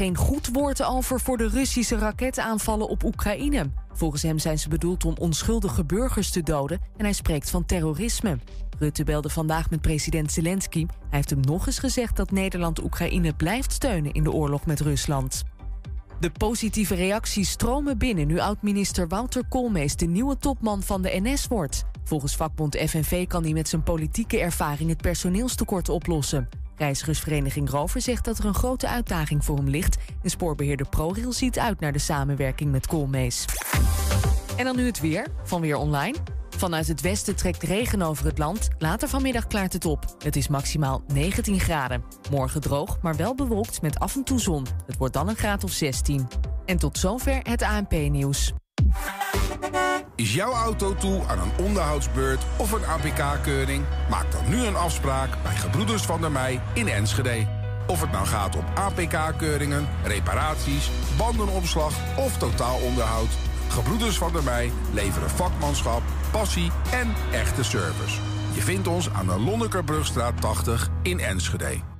geen goed woord over voor de Russische raketaanvallen op Oekraïne. Volgens hem zijn ze bedoeld om onschuldige burgers te doden en hij spreekt van terrorisme. Rutte belde vandaag met president Zelensky. Hij heeft hem nog eens gezegd dat Nederland Oekraïne blijft steunen in de oorlog met Rusland. De positieve reacties stromen binnen nu oud-minister Wouter Koolmees de nieuwe topman van de NS wordt. Volgens vakbond FNV kan hij met zijn politieke ervaring het personeelstekort oplossen. Reizigersvereniging Rover zegt dat er een grote uitdaging voor hem ligt. En spoorbeheerder ProRail ziet uit naar de samenwerking met Koolmees. En dan nu het weer van Weer Online. Vanuit het westen trekt regen over het land. Later vanmiddag klaart het op. Het is maximaal 19 graden. Morgen droog, maar wel bewolkt met af en toe zon. Het wordt dan een graad of 16. En tot zover het ANP-nieuws. Is jouw auto toe aan een onderhoudsbeurt of een APK-keuring? Maak dan nu een afspraak bij Gebroeders van der Mei in Enschede. Of het nou gaat om APK-keuringen, reparaties, bandenopslag of totaalonderhoud. Gebroeders van der Mei leveren vakmanschap, passie en echte service. Je vindt ons aan de Lonnekerbrugstraat 80 in Enschede.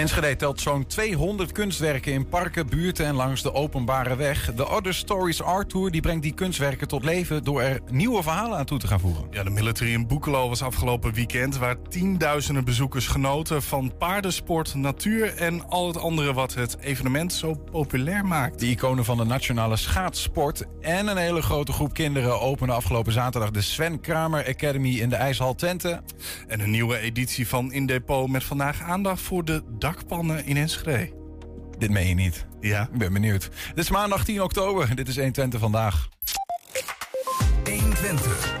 Enschede telt zo'n 200 kunstwerken in parken, buurten en langs de openbare weg. De Other Stories Art Tour die brengt die kunstwerken tot leven door er nieuwe verhalen aan toe te gaan voegen. Ja, de Military in Boekelo was afgelopen weekend waar tienduizenden bezoekers genoten van paardensport, natuur en al het andere wat het evenement zo populair maakt. De iconen van de nationale schaatssport en een hele grote groep kinderen openen afgelopen zaterdag de Sven Kramer Academy in de IJshal Twente. En een nieuwe editie van In Depot met vandaag aandacht voor de dakpannen in Enschede. Dit meen je niet. Ja. Ik ben benieuwd. Dit is maandag 10 oktober. Dit is 120 vandaag. 120.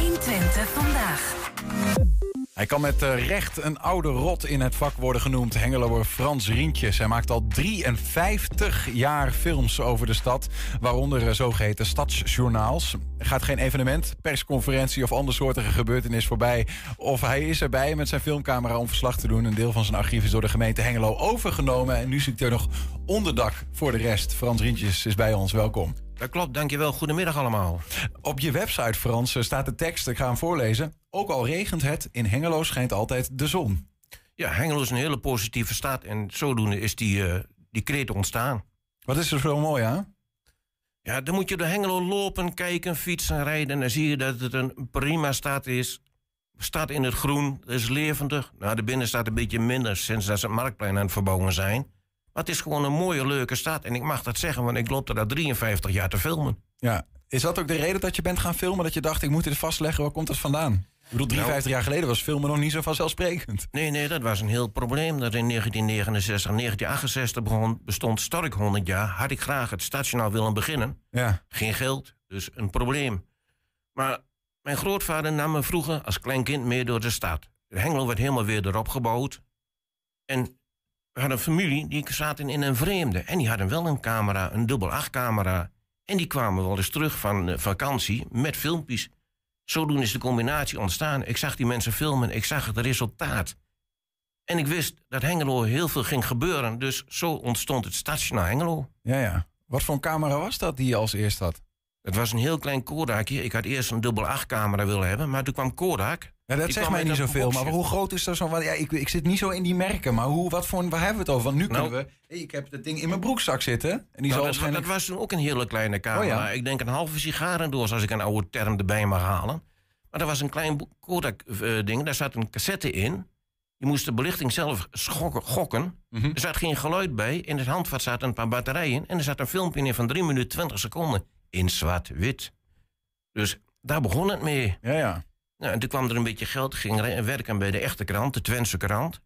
120 vandaag. Hij kan met eh, recht een oude rot in het vak worden genoemd. Hengeloer Frans Rientjes. Hij maakt al 53 jaar films over de stad. Waaronder eh, zogeheten stadsjournaals. Er gaat geen evenement, persconferentie of andersoortige gebeurtenis voorbij. Of hij is erbij met zijn filmcamera om verslag te doen. Een deel van zijn archief is door de gemeente Hengelo overgenomen. En nu zit er nog onderdak voor de rest. Frans Rientjes is bij ons. Welkom. Dat klopt, dankjewel. Goedemiddag allemaal. Op je website, Frans, eh, staat de tekst. Ik ga hem voorlezen. Ook al regent het, in Hengelo schijnt altijd de zon. Ja, Hengelo is een hele positieve stad en zodoende is die, eh, die kreet ontstaan. Wat is er zo mooi aan? Ja, dan moet je door Hengelo lopen, kijken, fietsen, rijden. En dan zie je dat het een prima stad is. Stad in het groen, het is levendig. Nou, de binnenstad een beetje minder sinds dat ze het marktplein aan het verbouwen zijn. Maar het is gewoon een mooie, leuke stad. En ik mag dat zeggen, want ik loop er al 53 jaar te filmen. Ja. Is dat ook de reden dat je bent gaan filmen? Dat je dacht, ik moet dit vastleggen, waar komt het vandaan? Ik bedoel, 53 jaar geleden was filmen nog niet zo vanzelfsprekend. Nee, nee, dat was een heel probleem. Dat in 1969 en 1968 begon, bestond Stark 100 jaar. Had ik graag het stationaal willen beginnen. Ja. Geen geld, dus een probleem. Maar mijn grootvader nam me vroeger als klein kind mee door de stad. Hengelo werd helemaal weer erop gebouwd. En we hadden een familie die zaten in een vreemde. En die hadden wel een camera, een dubbel 8 camera. En die kwamen wel eens terug van eh, vakantie met filmpjes. Zodoende is de combinatie ontstaan. Ik zag die mensen filmen, ik zag het resultaat. En ik wist dat Hengelo heel veel ging gebeuren. Dus zo ontstond het stationaal Hengelo. Ja, ja. Wat voor een camera was dat die je als eerst had? Het was een heel klein Kodakje. Ik had eerst een dubbel 8 camera willen hebben, maar toen kwam Kodak. Ja, dat zegt mij niet zoveel. Maar hoe groot is dat zo? Ja, ik, ik zit niet zo in die merken. Maar hoe, wat voor, waar hebben we het over? Want nu Nou- kunnen we... Hey, ik heb dat ding in mijn broekzak zitten. En die Nou, zal dat, waarschijnlijk... dat was toen ook een hele kleine camera. Oh ja. Ik denk een halve sigarendoos, als ik een oude term erbij mag halen. Maar dat was een klein Kodak-ding. Daar zat een cassette in. Je moest de belichting zelf schokken, gokken. Mhm. Er zat geen geluid bij. In het handvat zaten een paar batterijen. En er zat een filmpje in van 3 minuten 20 seconden. In zwart-wit. Dus daar begon het mee. Ja, ja. Nou, en toen kwam er een beetje geld. ging werken bij de echte krant, de Twentse krant.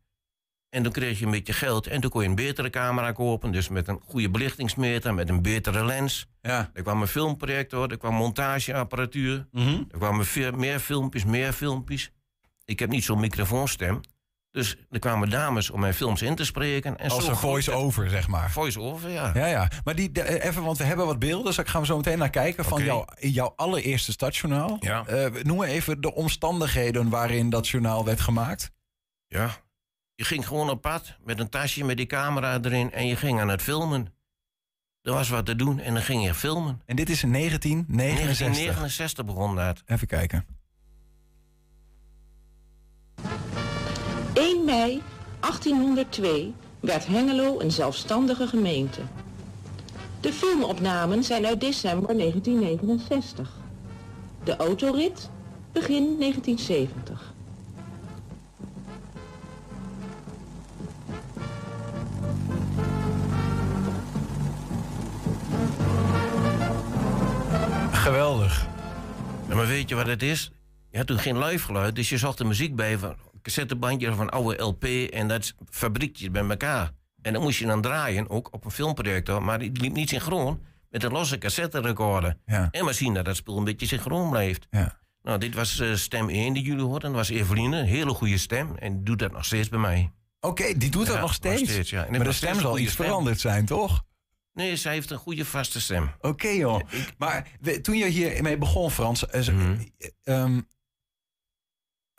En toen kreeg je een beetje geld. En toen kon je een betere camera kopen. Dus met een goede belichtingsmeter, met een betere lens. Ja. Er kwam een filmprojector, er kwam montageapparatuur. Mhm. Er kwamen meer filmpjes, meer filmpjes. Ik heb niet zo'n microfoonstem. Dus er kwamen dames om mijn films in te spreken. En Als een voice-over, zeg maar. Voice-over, ja. Ja, ja. Maar die, de- eh, even, want we hebben wat beelden. Dus daar gaan we zo meteen naar kijken. Van Oké. jouw, jouw allereerste stadsjournaal. Ja. Eh, noem even de omstandigheden waarin dat journaal werd gemaakt. Ja, je ging gewoon op pad met een tasje met die camera erin en je ging aan het filmen. Er was wat te doen en dan ging je filmen. En dit is in 1969. 1969 begon dat. Even kijken. 1 mei 1802 werd Hengelo een zelfstandige gemeente. De filmopnamen zijn uit december 1969. De autorit begin 1970. Geweldig. Maar weet je wat het is? Je had toen geen live geluid, dus je zocht de muziek bij van cassettebandje of een oude LP en dat fabriekjes bij elkaar. En dan moest je dan draaien, ook op een filmprojector, maar die liep niet synchroon met een losse cassetterecorder. Ja. En maar zien dat dat spul een beetje synchroon blijft. Ja. Nou, dit was eh, stem 1 die jullie hoorden. Dat was Eveline, een hele goede stem. En doet dat nog steeds bij mij. Oké, die doet dat Ja, nog nog steeds. steeds, ja. En maar de stem steeds zal iets stem. veranderd zijn, toch? Nee, zij heeft een goede vaste stem. Oké, joh. Maar we- toen je hiermee begon, Frans, eh, Mhm. eh, ehm,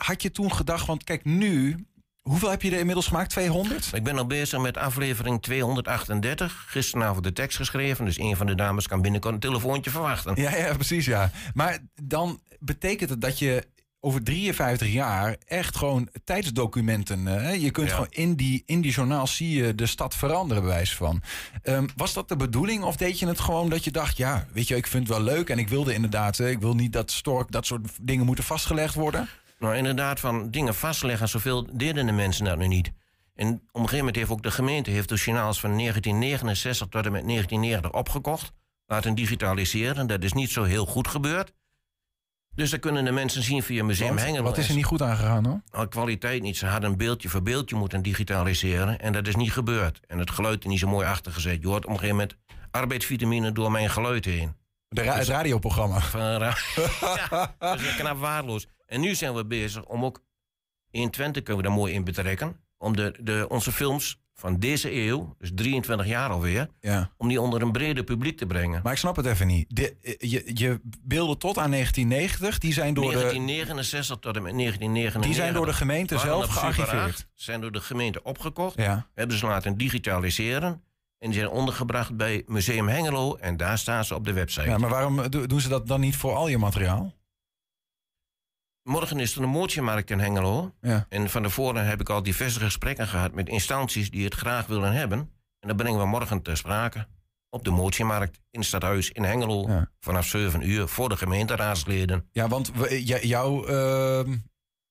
had je toen gedacht, want kijk, nu, hoeveel heb je er inmiddels gemaakt? 200? Ik ben al bezig met aflevering 238. Gisteravond de tekst geschreven. Dus een van de dames kan binnenkort een telefoontje verwachten. Ja, ja, precies, ja. Maar dan betekent het dat je over 53 jaar echt gewoon tijdsdocumenten... eh, je kunt Ja. gewoon in die, in die journaal zie je de stad veranderen, bewijs van. Ehm, was dat de bedoeling of deed je het gewoon dat je dacht... ja, weet je, ik vind het wel leuk en ik wilde inderdaad... eh, ik wil niet dat Stork dat soort dingen moeten vastgelegd worden... Nou, inderdaad, van dingen vastleggen, zoveel deden de mensen dat nu niet. En op een gegeven moment heeft ook de gemeente heeft de journaals van 1969 tot en met 1990 opgekocht. Laten digitaliseren. Dat is niet zo heel goed gebeurd. Dus dan kunnen de mensen zien via Museum Hengelo. wat is er niet goed aangegaan, hoor? Nou, kwaliteit niet. Ze hadden een beeldje voor beeldje moeten digitaliseren. En dat is niet gebeurd. En het geluid is niet zo mooi achtergezet. Je hoort op een gegeven moment arbeidsvitamine door mijn geluid heen. De ra- het radioprogramma. Van, ra- ja, dat is knap waardeloos. En nu zijn we bezig om ook in Twente kunnen we daar mooi in betrekken. Om de, de, onze films van deze eeuw, dus 23 jaar alweer, Ja. om die onder een breder publiek te brengen. Maar ik snap het even niet. De, je, je beelden tot aan 1990, die zijn door, de, 1969 tot en met 1999. die zijn door de gemeente zelf gearchiveerd. 8, zijn door de gemeente opgekocht. Ja. Hebben ze laten digitaliseren. En die zijn ondergebracht bij Museum Hengelo. En daar staan ze op de website. ja, maar waarom do- doen ze dat dan niet voor al je materiaal? Morgen is er een mootjemarkt in Hengelo. Ja. En van tevoren heb ik al diverse gesprekken gehad met instanties die het graag willen hebben. En dat brengen we morgen ter sprake. Op de mootjemarkt in het stadhuis in Hengelo. Ja. Vanaf 7 uur voor de gemeenteraadsleden. Ja, want we- jouw ehm,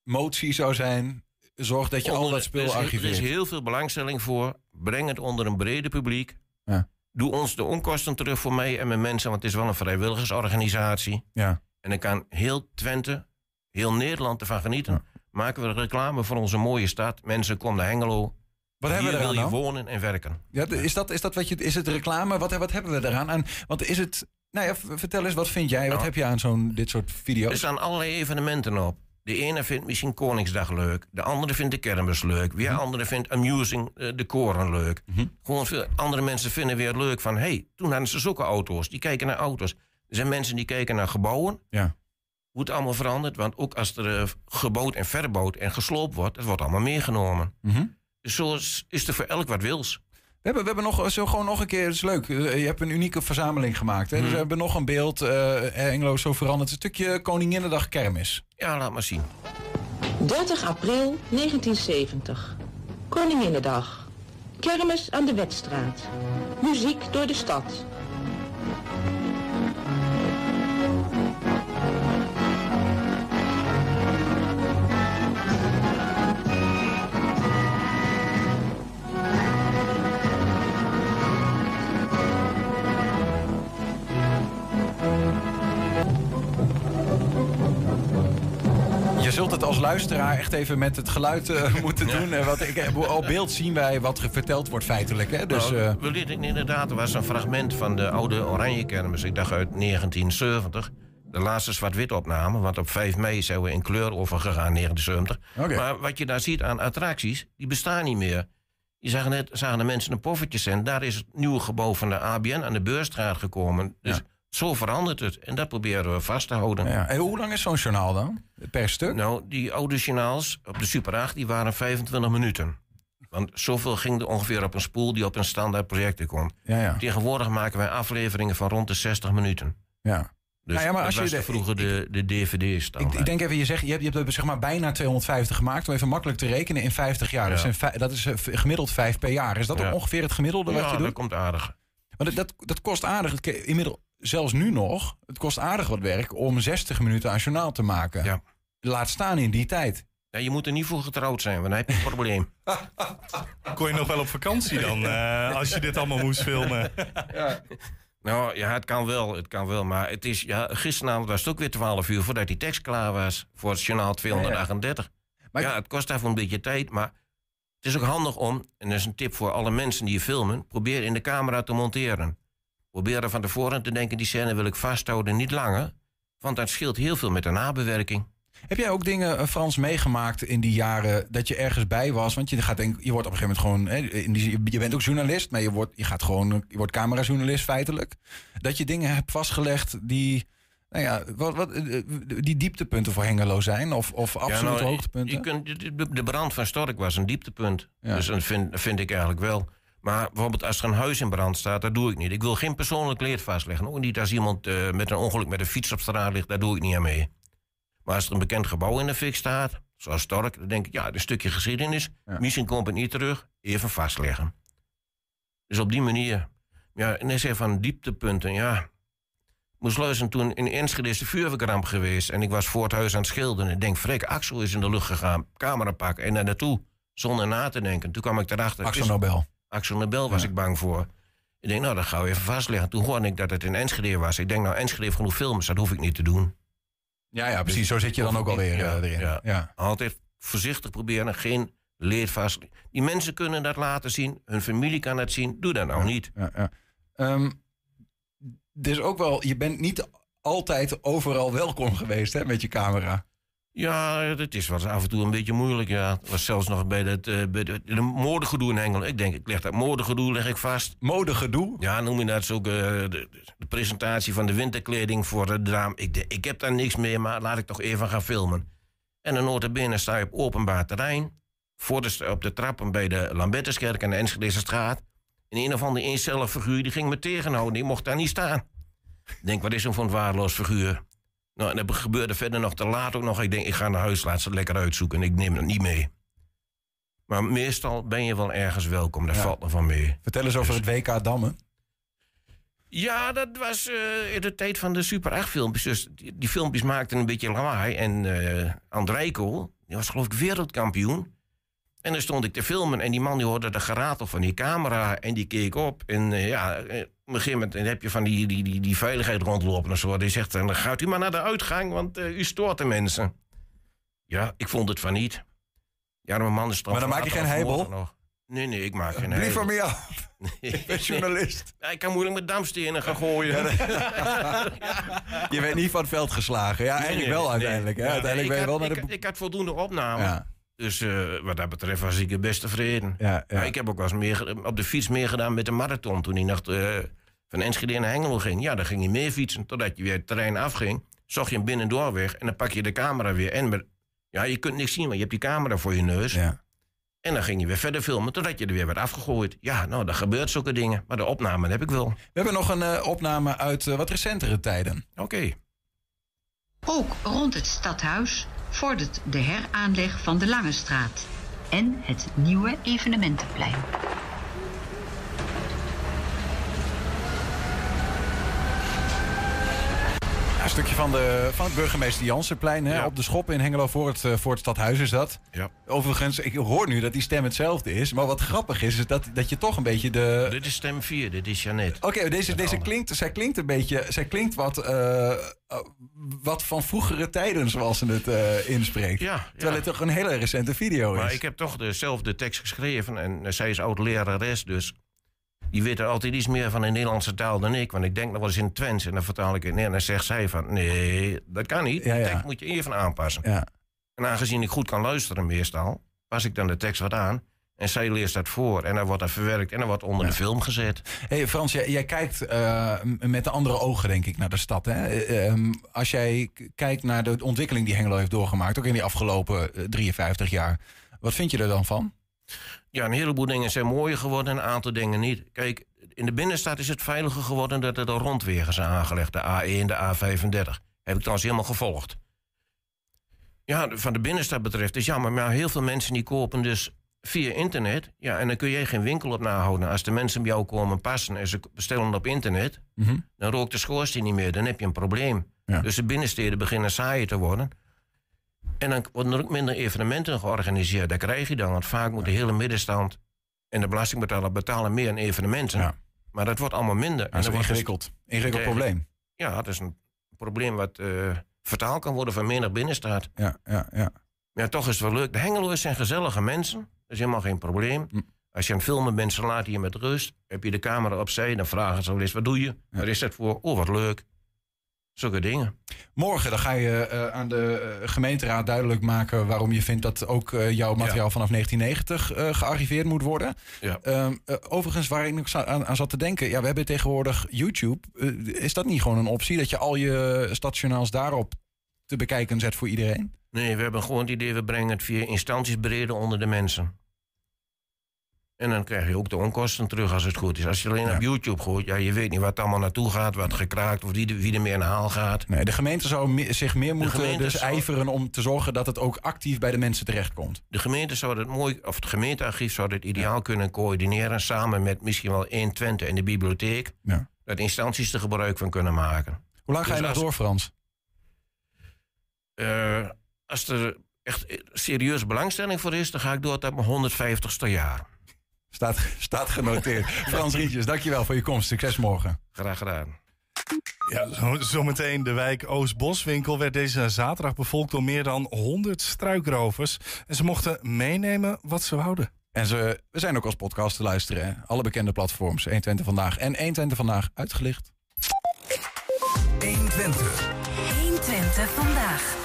motie zou zijn... zorg dat je al dat spul er is, Er is archiveert. heel veel belangstelling voor. Breng het onder een brede publiek. Ja. Doe ons de onkosten terug voor mij en mijn mensen. Want het is wel een vrijwilligersorganisatie. Ja. En dan kan heel Twente, heel Nederland ervan genieten. Ja. Maken we reclame voor onze mooie stad. Mensen, kom naar Hengelo. Wat hebben we wil je wonen en werken. Ja, is, dat, is dat wat je... Is het reclame? Wat, wat hebben we eraan? En, want is het... Nou ja, vertel eens, wat vind jij? Wat Nou. heb je aan zo'n dit soort Er video's? staan allerlei evenementen op. De ene vindt misschien Koningsdag leuk. De andere vindt de kermis leuk. Weer Mhm. andere vindt amusing eh, de koren leuk. Gewoon veel andere mensen vinden weer leuk van... hé, hey, toen hadden ze zulke auto's. Die kijken naar auto's. Er zijn mensen die kijken naar gebouwen. Ja. Hoe het allemaal verandert. Want ook als er eh, gebouwd en verbouwd en gesloopt wordt... dat wordt allemaal meegenomen. Mhm. Dus zo is, is er voor elk wat wils. We hebben, we hebben nog, zo gewoon nog een keer, het is leuk. Eh, Je hebt een unieke verzameling gemaakt. Hè? Dus Mhm. we hebben nog een beeld. eh Engelo zo veranderd. Een stukje Koninginnedag kermis. Ja, laat maar zien. 30 april 1970. Koninginnedag. Kermis aan de Wetstraat. Muziek door de stad. Zult het als luisteraar echt even met het geluid eh, moeten doen. Want ik, op beeld zien wij wat er verteld wordt feitelijk. Hè? Dus, Nou, eh, we lieten inderdaad, er was een fragment van de oude Oranje Kermis. Ik dacht uit 1970. De laatste zwart-wit opname, want op 5 mei zijn we in kleur overgegaan, 1970. Oké. Maar wat je daar ziet aan attracties, die bestaan niet meer. Je zagen net zagen de mensen een poffertje en daar is het nieuwe gebouw van de ABN aan de Beurstraat gekomen. Dus Ja. Zo verandert het. En dat proberen we vast te houden. Ja. En hoe lang is zo'n journaal dan? Per stuk? Nou, die oude journaals op de Super 8 die waren 25 minuten. Want zoveel ging er ongeveer op een spoel die op een standaard projector komt. Ja, ja. Tegenwoordig maken wij afleveringen van rond de 60 minuten. ja. Dus Nou ja, maar dat als je de- vroeger de, de DVD's. Ik, ik denk even, je zegt, je hebt, je hebt er zeg maar bijna 250 gemaakt. Om even makkelijk te rekenen in 50 jaar. Dat, Ja. zijn vij- dat is gemiddeld vijf per jaar. Is dat Ja. ook ongeveer het gemiddelde wat ja, je dat doet? komt aardig. Want dat, dat kost aardig. Inmiddels, zelfs nu nog, het kost aardig wat werk om 60 minuten aan journaal te maken. Ja. Laat staan in die tijd. Ja, je moet er niet voor getrouwd zijn, want dan heb je een probleem. Kon je nog wel op vakantie dan, eh, als je dit allemaal moest filmen? Nou ja, het kan wel, het kan wel. Maar het is, ja, gisteravond was het ook weer 12 uur voordat die tekst klaar was. Voor het journaal 238. Maar- ja, het kost daarvoor een beetje tijd, maar het is ook handig om, en dat is een tip voor alle mensen die je filmen, probeer in de camera te monteren. Probeer er van tevoren te denken, die scène wil ik vasthouden, niet langer. Want dat scheelt heel veel met de nabewerking. Heb jij ook dingen, eh, Frans, meegemaakt in die jaren dat je ergens bij was? Want je, gaat denk, je wordt op een gegeven moment gewoon. Hè, in die, je bent ook journalist, maar je wordt, je gaat gewoon. Je wordt camerajournalist feitelijk. Dat je dingen hebt vastgelegd die. Nou ja, wat, wat, eh, die dieptepunten voor Hengelo zijn? Of, of absolute nou, hoogtepunten? Je kunt, de- brand van Stork was een dieptepunt. Ja. Dus dat vind, vind ik eigenlijk wel. Maar bijvoorbeeld als er een huis in brand staat, dat doe ik niet. Ik wil geen persoonlijk leed vastleggen. Ook niet als iemand eh, met een ongeluk met een fiets op straat ligt, daar doe ik niet aan mee. Maar als er een bekend gebouw in de fik staat, zoals Stork, dan denk ik, ja, een stukje geschiedenis. Ja. Misschien komt het niet terug, even vastleggen. Dus op die manier. Ja, en hij zei van dieptepunten, ja. Moest luisteren, toen in Enschede is de vuurwerkramp geweest... en ik was voor het huis aan het schilderen. Ik denk, frek, Axel is in de lucht gegaan. Camera pakken en daar naartoe, zonder na te denken. Toen kwam ik erachter... Axel Nobel. Axel Nobel was Ja. ik bang voor. Ik denk, nou, dat gaan we even vastleggen. Toen hoorde ik dat het in Enschede was. Ik denk, nou, Enschede heeft genoeg films, dat hoef ik niet te doen. Ja, ja, precies. Zo zit je dan ook alweer Ja, eh, erin. Ja. ja. Altijd voorzichtig proberen, geen leed vast. Die mensen kunnen dat laten zien, hun familie kan het zien. Doe dat nou niet. Ja, ja. Ehm, dus ook wel, je bent niet altijd overal welkom geweest hè, met je camera. Ja, het is eens af en toe een beetje moeilijk. Ja. Het was zelfs nog bij, het, eh, bij de, de moordegedoe in Hengelo. Ik denk, ik leg dat moordegedoe leg ik vast. Modegedoe. Ja, noem je dat zo ook eh, de, de presentatie van de winterkleding voor de dame. Ik, de- ik heb daar niks mee, maar laat ik toch even gaan filmen. En dan notabene sta je op openbaar terrein. Voor de, op de trappen bij de Lambertuskerk en de Enschedeze straat. En een of andere eencellig figuur die ging me tegenhouden. Die mocht daar niet staan. Ik denk, wat is hem voor een waardeloos figuur? Nou, en dat gebeurde verder nog te laat ook nog. Ik denk, ik ga naar huis, laat ze lekker uitzoeken. En ik neem het niet mee. Maar meestal ben je wel ergens welkom. Daar Ja. valt er van mee. Vertel eens over het WK Dammen. Ja, dat was eh, in de tijd van de Super 8 filmpjes. Dus die, die filmpjes maakten een beetje lawaai. En eh Andrijko, die was geloof ik wereldkampioen. En dan stond ik te filmen en die man die hoorde de geratel van die camera en die keek op. En eh, ja, een gegeven moment heb je van die, die, die, die veiligheid rondlopen en zo. Die zegt, dan gaat u maar naar de uitgang, want eh, u stoort de mensen. Ja, ik vond het van niet. Ja, mijn man is Maar dan maak je geen heibel? Nee, nee, ik maak geen Blief heibel. van mij af. Ik ben journalist. Ja, ik kan moeilijk met damstenen gaan gooien. Je werd niet van het veld geslagen. Ja, eigenlijk Nee, wel uiteindelijk. hè? Uiteindelijk ben je wel had- naar de... ik, ik had voldoende opnamen. Ja, Dus eh, wat dat betreft was ik het best tevreden. ja, ja. Maar ik heb ook wel eens meer, op de fiets meer gedaan met de marathon. Toen hij nog eh, van Enschede naar Hengelo ging. Ja, dan ging je meer fietsen. Totdat je weer het terrein afging. Zocht je hem binnendoor weg. En dan pak je de camera weer. En met, ja, je kunt niks zien, maar je hebt die camera voor je neus. ja. En dan ging je weer verder filmen. Totdat je er weer werd afgegooid. Ja, nou, dat gebeurt zulke dingen. Maar de opname heb ik wel. We hebben nog een eh, opname uit eh, wat recentere tijden. Oké. Ook rond het stadhuis vordert de heraanleg van de Lange Straat en het nieuwe evenementenplein. Een stukje van, de, van het burgemeester Jansenplein hè, Ja. op de schop in Hengelo voor het, eh, voor het stadhuis is dat. Ja. Overigens, ik hoor nu dat die stem hetzelfde is. Maar wat grappig is, is dat, dat je toch een beetje de... Dit is stem 4. Dit is Janet. Oké, deze, deze klinkt, zij klinkt een beetje, zij klinkt wat, eh, eh, wat van vroegere tijden zoals ze het eh, inspreekt. Ja, Terwijl ja. het toch een hele recente video is. Maar ik heb toch dezelfde tekst geschreven en zij is oud-lerares, dus die weet er altijd iets meer van de Nederlandse taal dan ik. Want ik denk nog wel eens in Twents en dan vertaal ik het neer en dan zegt zij van nee, dat kan niet. De ja. tekst moet je even aanpassen. Ja, En aangezien ik goed kan luisteren meestal, pas ik dan de tekst wat aan. En zij leest dat voor en dan wordt dat verwerkt en dan wordt onder de film gezet. Hey Frans, jij, jij kijkt uh, met de andere ogen, denk ik, naar de stad. Hè? Uh, als jij kijkt naar de ontwikkeling die Hengelo heeft doorgemaakt, ook in die afgelopen 53 jaar, wat vind je er dan van? Ja, een heleboel dingen zijn mooier geworden en een aantal dingen niet. Kijk, in de binnenstad is het veiliger geworden dat er rondwegen zijn aangelegd. De A1, de A35. Heb ik trouwens helemaal gevolgd. Ja, van de binnenstad betreft is jammer. Maar heel veel mensen die kopen dus via internet. Ja, en dan kun je geen winkel op nahouden. Als de mensen bij jou komen passen en ze bestellen op internet... dan rookt de schoorsteen niet meer. Dan heb je een probleem. Dus de binnensteden beginnen saaier te worden. En dan worden er ook minder evenementen georganiseerd. Dat krijg je dan. Want vaak moet de hele middenstand en de belastingbetaler betalen meer aan evenementen. Maar dat wordt allemaal minder. dat is een ingewikkeld, ingewikkeld probleem. Ja, dat is een probleem wat uh, vertaald kan worden van menig binnenstaat. Ja, ja, ja. Maar toch is het wel leuk. De Hengeloers zijn gezellige mensen. Dat is helemaal geen probleem. Hm. Als je aan het filmen bent, ze laten je met rust. Heb je de camera opzij, dan vragen ze wel eens, wat doe je? Waar is dat voor? Oh, wat leuk. Zulke dingen. Morgen dan ga je uh, aan de uh, gemeenteraad duidelijk maken waarom je vindt dat ook uh, jouw materiaal ja. vanaf 1990 gearriveerd moet worden. Ja. Ehm, overigens, waar ik aan, aan, zat te denken, ja, we hebben tegenwoordig YouTube. is dat niet gewoon een optie dat je al je stadsjournaals daarop te bekijken zet voor iedereen? Nee, we hebben gewoon het idee, we brengen het via instanties breder onder de mensen. En dan krijg je ook de onkosten terug als het goed is. Als je alleen ja. op YouTube gooit, ja, je weet niet wat allemaal naartoe gaat, wat gekraakt wordt, wie, wie er meer in haal gaat. Nee, de gemeente zou me, zich meer moeten dus zou... ijveren om te zorgen dat het ook actief bij de mensen terechtkomt. De gemeente zou het mooi, of het gemeentearchief zou het ideaal ja. kunnen coördineren samen met misschien wel 1 Twente en de bibliotheek. Ja. Dat instanties er gebruik van kunnen maken. Hoe lang ga je dus nog door, Frans? Uh, als er echt serieus belangstelling voor is, dan ga ik door tot mijn 150ste jaar. Staat, staat genoteerd. Frans Rietjes, dankjewel voor je komst. Succes morgen. Graag gedaan. Ja, zometeen de wijk Oost-Boswinkel werd deze zaterdag bevolkt door meer dan 100 struikrovers. En ze mochten meenemen wat ze wouden. En ze, we zijn ook als podcast te luisteren. Hè? Alle bekende platforms. 120 vandaag en 120 vandaag uitgelicht. 120. 120 vandaag.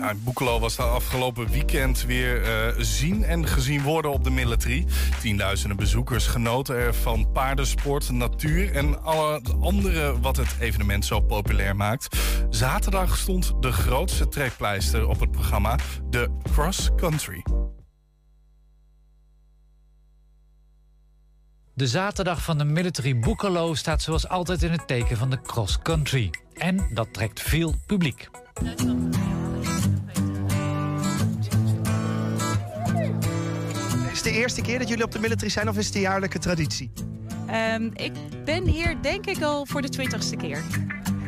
Ja, Boekelo was de afgelopen weekend weer uh, zien en gezien worden op de military. Tienduizenden bezoekers genoten er van paardensport, natuur en alle andere wat het evenement zo populair maakt. Zaterdag stond de grootste trekpleister op het programma, de Cross Country. De zaterdag van de Military Boekelo staat zoals altijd in het teken van de cross country. En dat trekt veel publiek. Is het de eerste keer dat jullie op de military zijn of is het een jaarlijke traditie? Um, ik ben hier denk ik al voor de twintigste keer.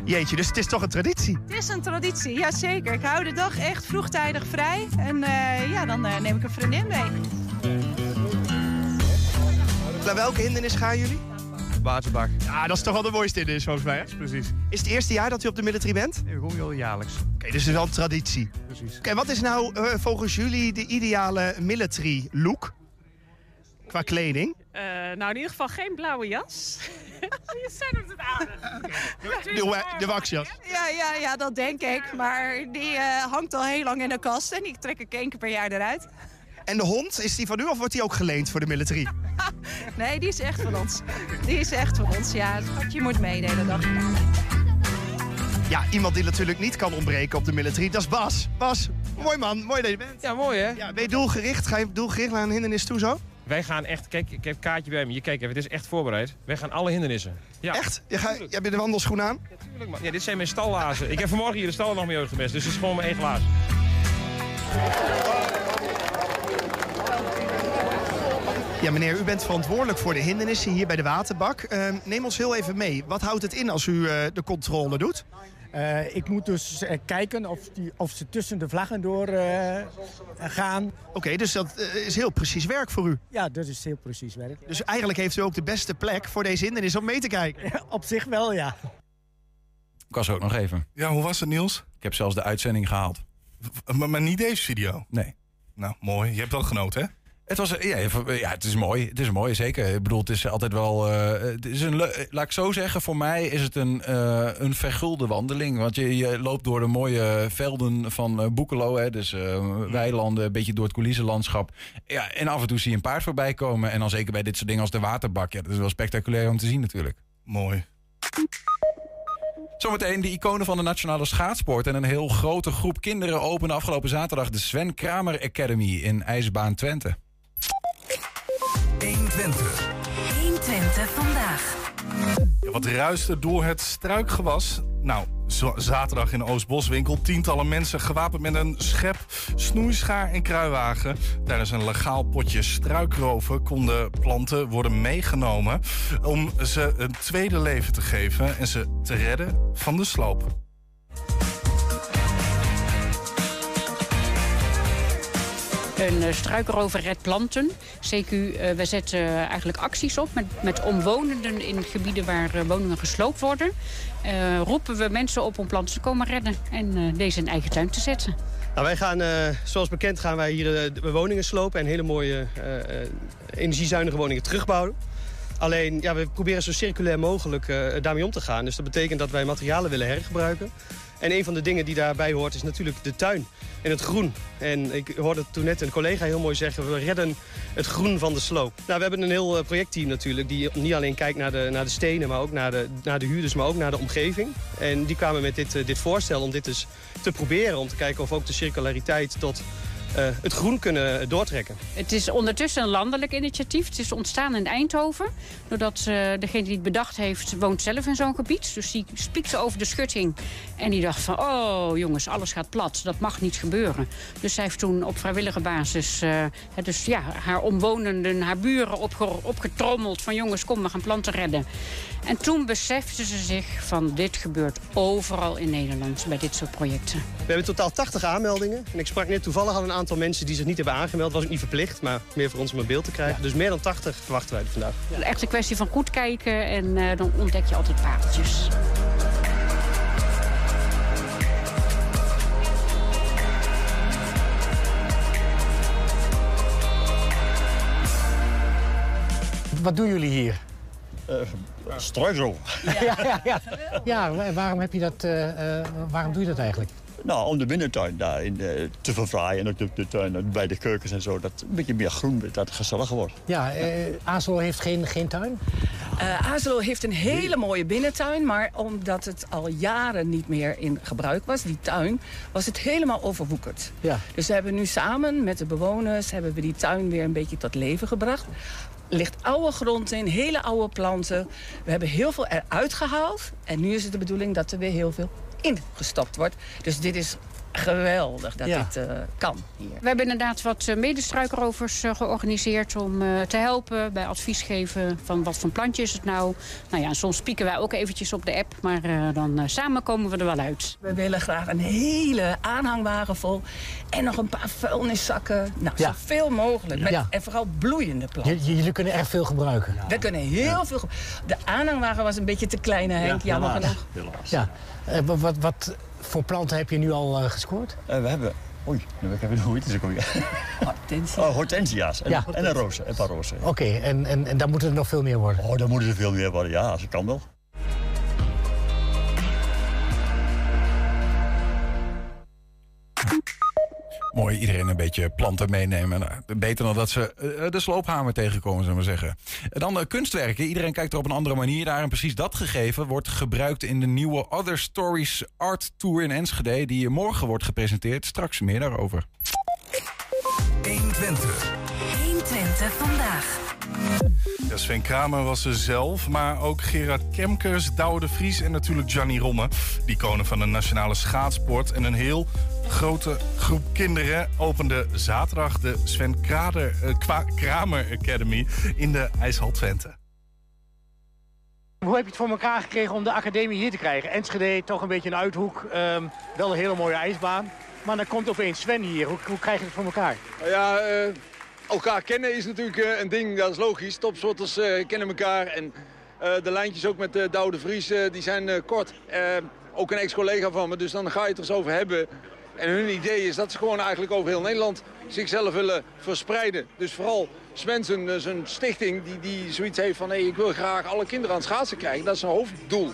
Jeetje, dus het is toch een traditie? Het is een traditie, ja zeker. Ik hou de dag echt vroegtijdig vrij. En uh, ja, dan uh, neem ik een vriendin mee. Naar welke hindernis gaan jullie? Waterbak. Ja, dat is toch wel de mooiste hindernis volgens mij, hè? Precies. Is het eerste jaar dat u op de military bent? Nee, we komen hier al jaarlijks. Oké, okay, dus het is wel een traditie. Precies. Oké, okay, wat is nou uh, volgens jullie de ideale military look? Qua kleding? Uh, nou, in ieder geval geen blauwe jas. Je zet het aan. De, de waxjas? Ja, ja, ja, dat denk ik. Maar die uh, hangt al heel lang in de kast en die trek ik één keer per jaar eruit. En de hond, is die van u of wordt die ook geleend voor de military? nee, die is echt van ons. Die is echt van ons, ja. Schatje moet mee de hele dag. Ja, iemand die natuurlijk niet kan ontbreken op de military, dat is Bas. Bas, mooi man, mooi dat je bent. Ja, mooi hè? Ja, ben je doelgericht? Ga je doelgericht naar een hindernis toe zo? Wij gaan echt, kijk, ik heb een kaartje bij me. Je kijkt even, het is echt voorbereid. Wij gaan alle hindernissen. Ja. Echt? Je ga, jij hebt de wandelschoen aan? Ja, tuurlijk man. Ja, dit zijn mijn stallazen. ik heb vanmorgen hier de stallen nog mee uitgemest, dus het is gewoon mijn één glaas. Ja, meneer, u bent verantwoordelijk voor de hindernissen hier bij de waterbak. Uh, neem ons heel even mee. Wat houdt het in als u uh, de controle doet? Uh, ik moet dus uh, kijken of, die, of ze tussen de vlaggen door gaan. Oké, okay, dus dat is heel precies werk voor u? Ja, dat is heel precies werk. Dus eigenlijk heeft u ook de beste plek voor deze hindernis om mee te kijken? op zich wel, ja. Ik was ook nog even. Ja, hoe was het, Niels? Ik heb zelfs de uitzending gehaald. Maar, maar niet deze video? Nee. Nou, mooi. Je hebt wel genoten, hè? Het, was, ja, ja, het is mooi. Het is mooi, zeker. Ik bedoel, het is altijd wel. Uh, het is een, laat ik zo zeggen, voor mij is het een, uh, een vergulde wandeling. Want je, je loopt door de mooie velden van uh, Boekelo. Hè, dus weilanden, een beetje door het coulissenlandschap. Ja, en af en toe zie je een paard voorbij komen. En dan zeker bij dit soort dingen als de waterbak. Ja, dat is wel spectaculair om te zien, natuurlijk. Mooi. Zometeen de iconen van de nationale schaatsport. En een heel grote groep kinderen openen afgelopen zaterdag de Sven Kramer Academy in IJsbaan Twente. 120. 120 vandaag. Ja, wat ruiste door het struikgewas? Nou, zaterdag in de Oostboswinkel. Tientallen mensen gewapend met een schep, snoeischaar en kruiwagen. Tijdens een legaal potje struikroven konden planten worden meegenomen... om ze een tweede leven te geven en ze te redden van de sloop. Een uh, struikrover red planten. CQ, uh, we zetten eigenlijk acties op met, met omwonenden in gebieden waar uh, woningen gesloopt worden. roepen we mensen op om planten te komen redden en deze in eigen tuin te zetten. Nou, wij gaan, zoals bekend, gaan wij hier woningen slopen en hele mooie energiezuinige woningen terugbouwen. Alleen, ja, we proberen zo circulair mogelijk daarmee om te gaan. Dus dat betekent dat wij materialen willen hergebruiken. En een van de dingen die daarbij hoort is natuurlijk de tuin en het groen. En ik hoorde toen net een collega heel mooi zeggen... we redden het groen van de sloop. Nou, we hebben een heel eh, projectteam natuurlijk... die niet alleen kijkt naar de, naar de stenen, maar ook naar de, naar de huurders... maar ook naar de omgeving. En die kwamen met dit, eh, dit voorstel om dit dus te proberen... om te kijken of ook de circulariteit tot uh, het groen kunnen doortrekken. Het is ondertussen een landelijk initiatief. Het is ontstaan in Eindhoven. Doordat uh, degene die het bedacht heeft, woont zelf in zo'n gebied. Dus die spiekte over de schutting. En die dacht van, oh jongens, alles gaat plat. Dat mag niet gebeuren. Dus zij heeft toen op vrijwillige basis uh, dus, ja, haar omwonenden, haar buren opge opgetrommeld. Van jongens, kom, we gaan planten redden. En toen beseften ze zich van dit gebeurt overal in Nederland bij dit soort projecten. We hebben totaal 80 aanmeldingen. En ik sprak net toevallig al een aantal mensen die zich niet hebben aangemeld. was ook niet verplicht, maar meer voor ons om een beeld te krijgen. Dus meer dan 80 verwachten wij vandaag. Ja. Echt een kwestie van goed kijken en uh, dan ontdek je altijd pareltjes. Wat doen jullie hier? Uh, struikrol. Ja, ja, ja. ja, waarom, heb je dat, uh, waarom doe je dat eigenlijk? Nou, om de binnentuin daar in, te verfraaien. En ook de, de tuin bij de keukens en zo. Dat een beetje meer groen, dat het gezelliger wordt. Ja, Azelo heeft geen, geen tuin? Azelo heeft een hele mooie binnentuin. Maar omdat het al jaren niet meer in gebruik was, die tuin, was het helemaal overwoekerd. Ja. Dus we hebben nu samen met de bewoners hebben we die tuin weer een beetje tot leven gebracht ligt oude grond in, hele oude planten. We hebben heel veel eruit gehaald. En nu is het de bedoeling dat er weer heel veel ingestopt wordt. Dus dit is geweldig dat dit uh, kan hier. We hebben inderdaad wat uh, medestruikrovers uh, georganiseerd om te helpen bij advies geven van wat voor plantje is het nou. Nou ja, soms pieken wij ook eventjes op de app, maar dan samen komen we er wel uit. We willen graag een hele aanhangwagen vol en nog een paar vuilniszakken. Nou, ja. zoveel mogelijk. Met, En vooral bloeiende planten. jullie kunnen echt veel gebruiken. We kunnen heel veel De aanhangwagen was een beetje te klein, Henk, jammer genoeg. Ja. Wat, wat voor planten heb je nu al uh, gescoord? Uh, we hebben... Oei, nu heb ik hoe heet het ook alweer? Hortensia's. Oh, hortensia's. En, ja. en een roze, een paar rozen. Oké, okay, en, en, en dan moeten er nog veel meer worden? Oh, dan moeten er veel meer worden, ja, als het kan wel. Mooi, iedereen een beetje planten meenemen. Nou, beter dan dat ze uh, de sloophamer tegenkomen, zullen we zeggen. Dan uh, kunstwerken. Iedereen kijkt er op een andere manier naar. En precies dat gegeven wordt gebruikt in de nieuwe Other Stories Art Tour in Enschede... die morgen wordt gepresenteerd. Straks meer daarover. 120. 120 vandaag. Ja, Sven Kramer was er zelf, maar ook Gerard Kemkers, Douwe de Vries en natuurlijk Gianni Romme. Die konen van de nationale schaatsport. En een heel grote groep kinderen opende zaterdag de Sven Krader, uh, Kramer Academy in de IJshal Twente. Hoe heb je het voor elkaar gekregen om de academie hier te krijgen? Enschede, toch een beetje een uithoek. Um, wel een hele mooie ijsbaan. Maar dan komt opeens Sven hier. Hoe, hoe krijg je het voor elkaar? Ja, uh, elkaar kennen is natuurlijk uh, een ding. Dat is logisch. Topsporters kennen elkaar. En de lijntjes ook met Douwe de Vries, die zijn kort. ook een ex-collega van me. Dus dan ga je het er eens over hebben. En hun idee is dat ze gewoon eigenlijk over heel Nederland zichzelf willen verspreiden. Dus vooral Sven zijn, stichting die, die zoiets heeft van... Ik wil graag alle kinderen aan het schaatsen krijgen. Dat is zijn hoofddoel.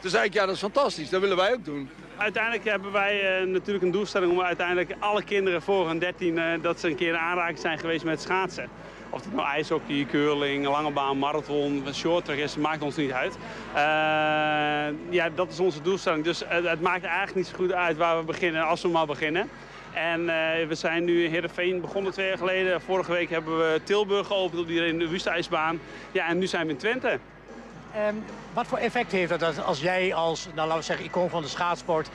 Toen zei ik, ja, dat is fantastisch. Dat willen wij ook doen. Uiteindelijk hebben wij uh, natuurlijk een doelstelling om uiteindelijk alle kinderen voor hun 13... Uh, dat ze een keer in aanraking zijn geweest met schaatsen. Of het nou ijshockey, curling, lange baan, marathon, shorttrack is, maakt ons niet uit. Uh, ja, dat is onze doelstelling. Dus het maakt eigenlijk niet zo goed uit waar we beginnen als we maar beginnen. En we zijn nu in Heerenveen begonnen twee jaar geleden. Vorige week hebben we Tilburg geopend op die de Wustijsbaan. Ja, en nu zijn we in Twente. Um, wat voor effect heeft dat als jij als, nou, laten we zeggen, icoon van de schaatsport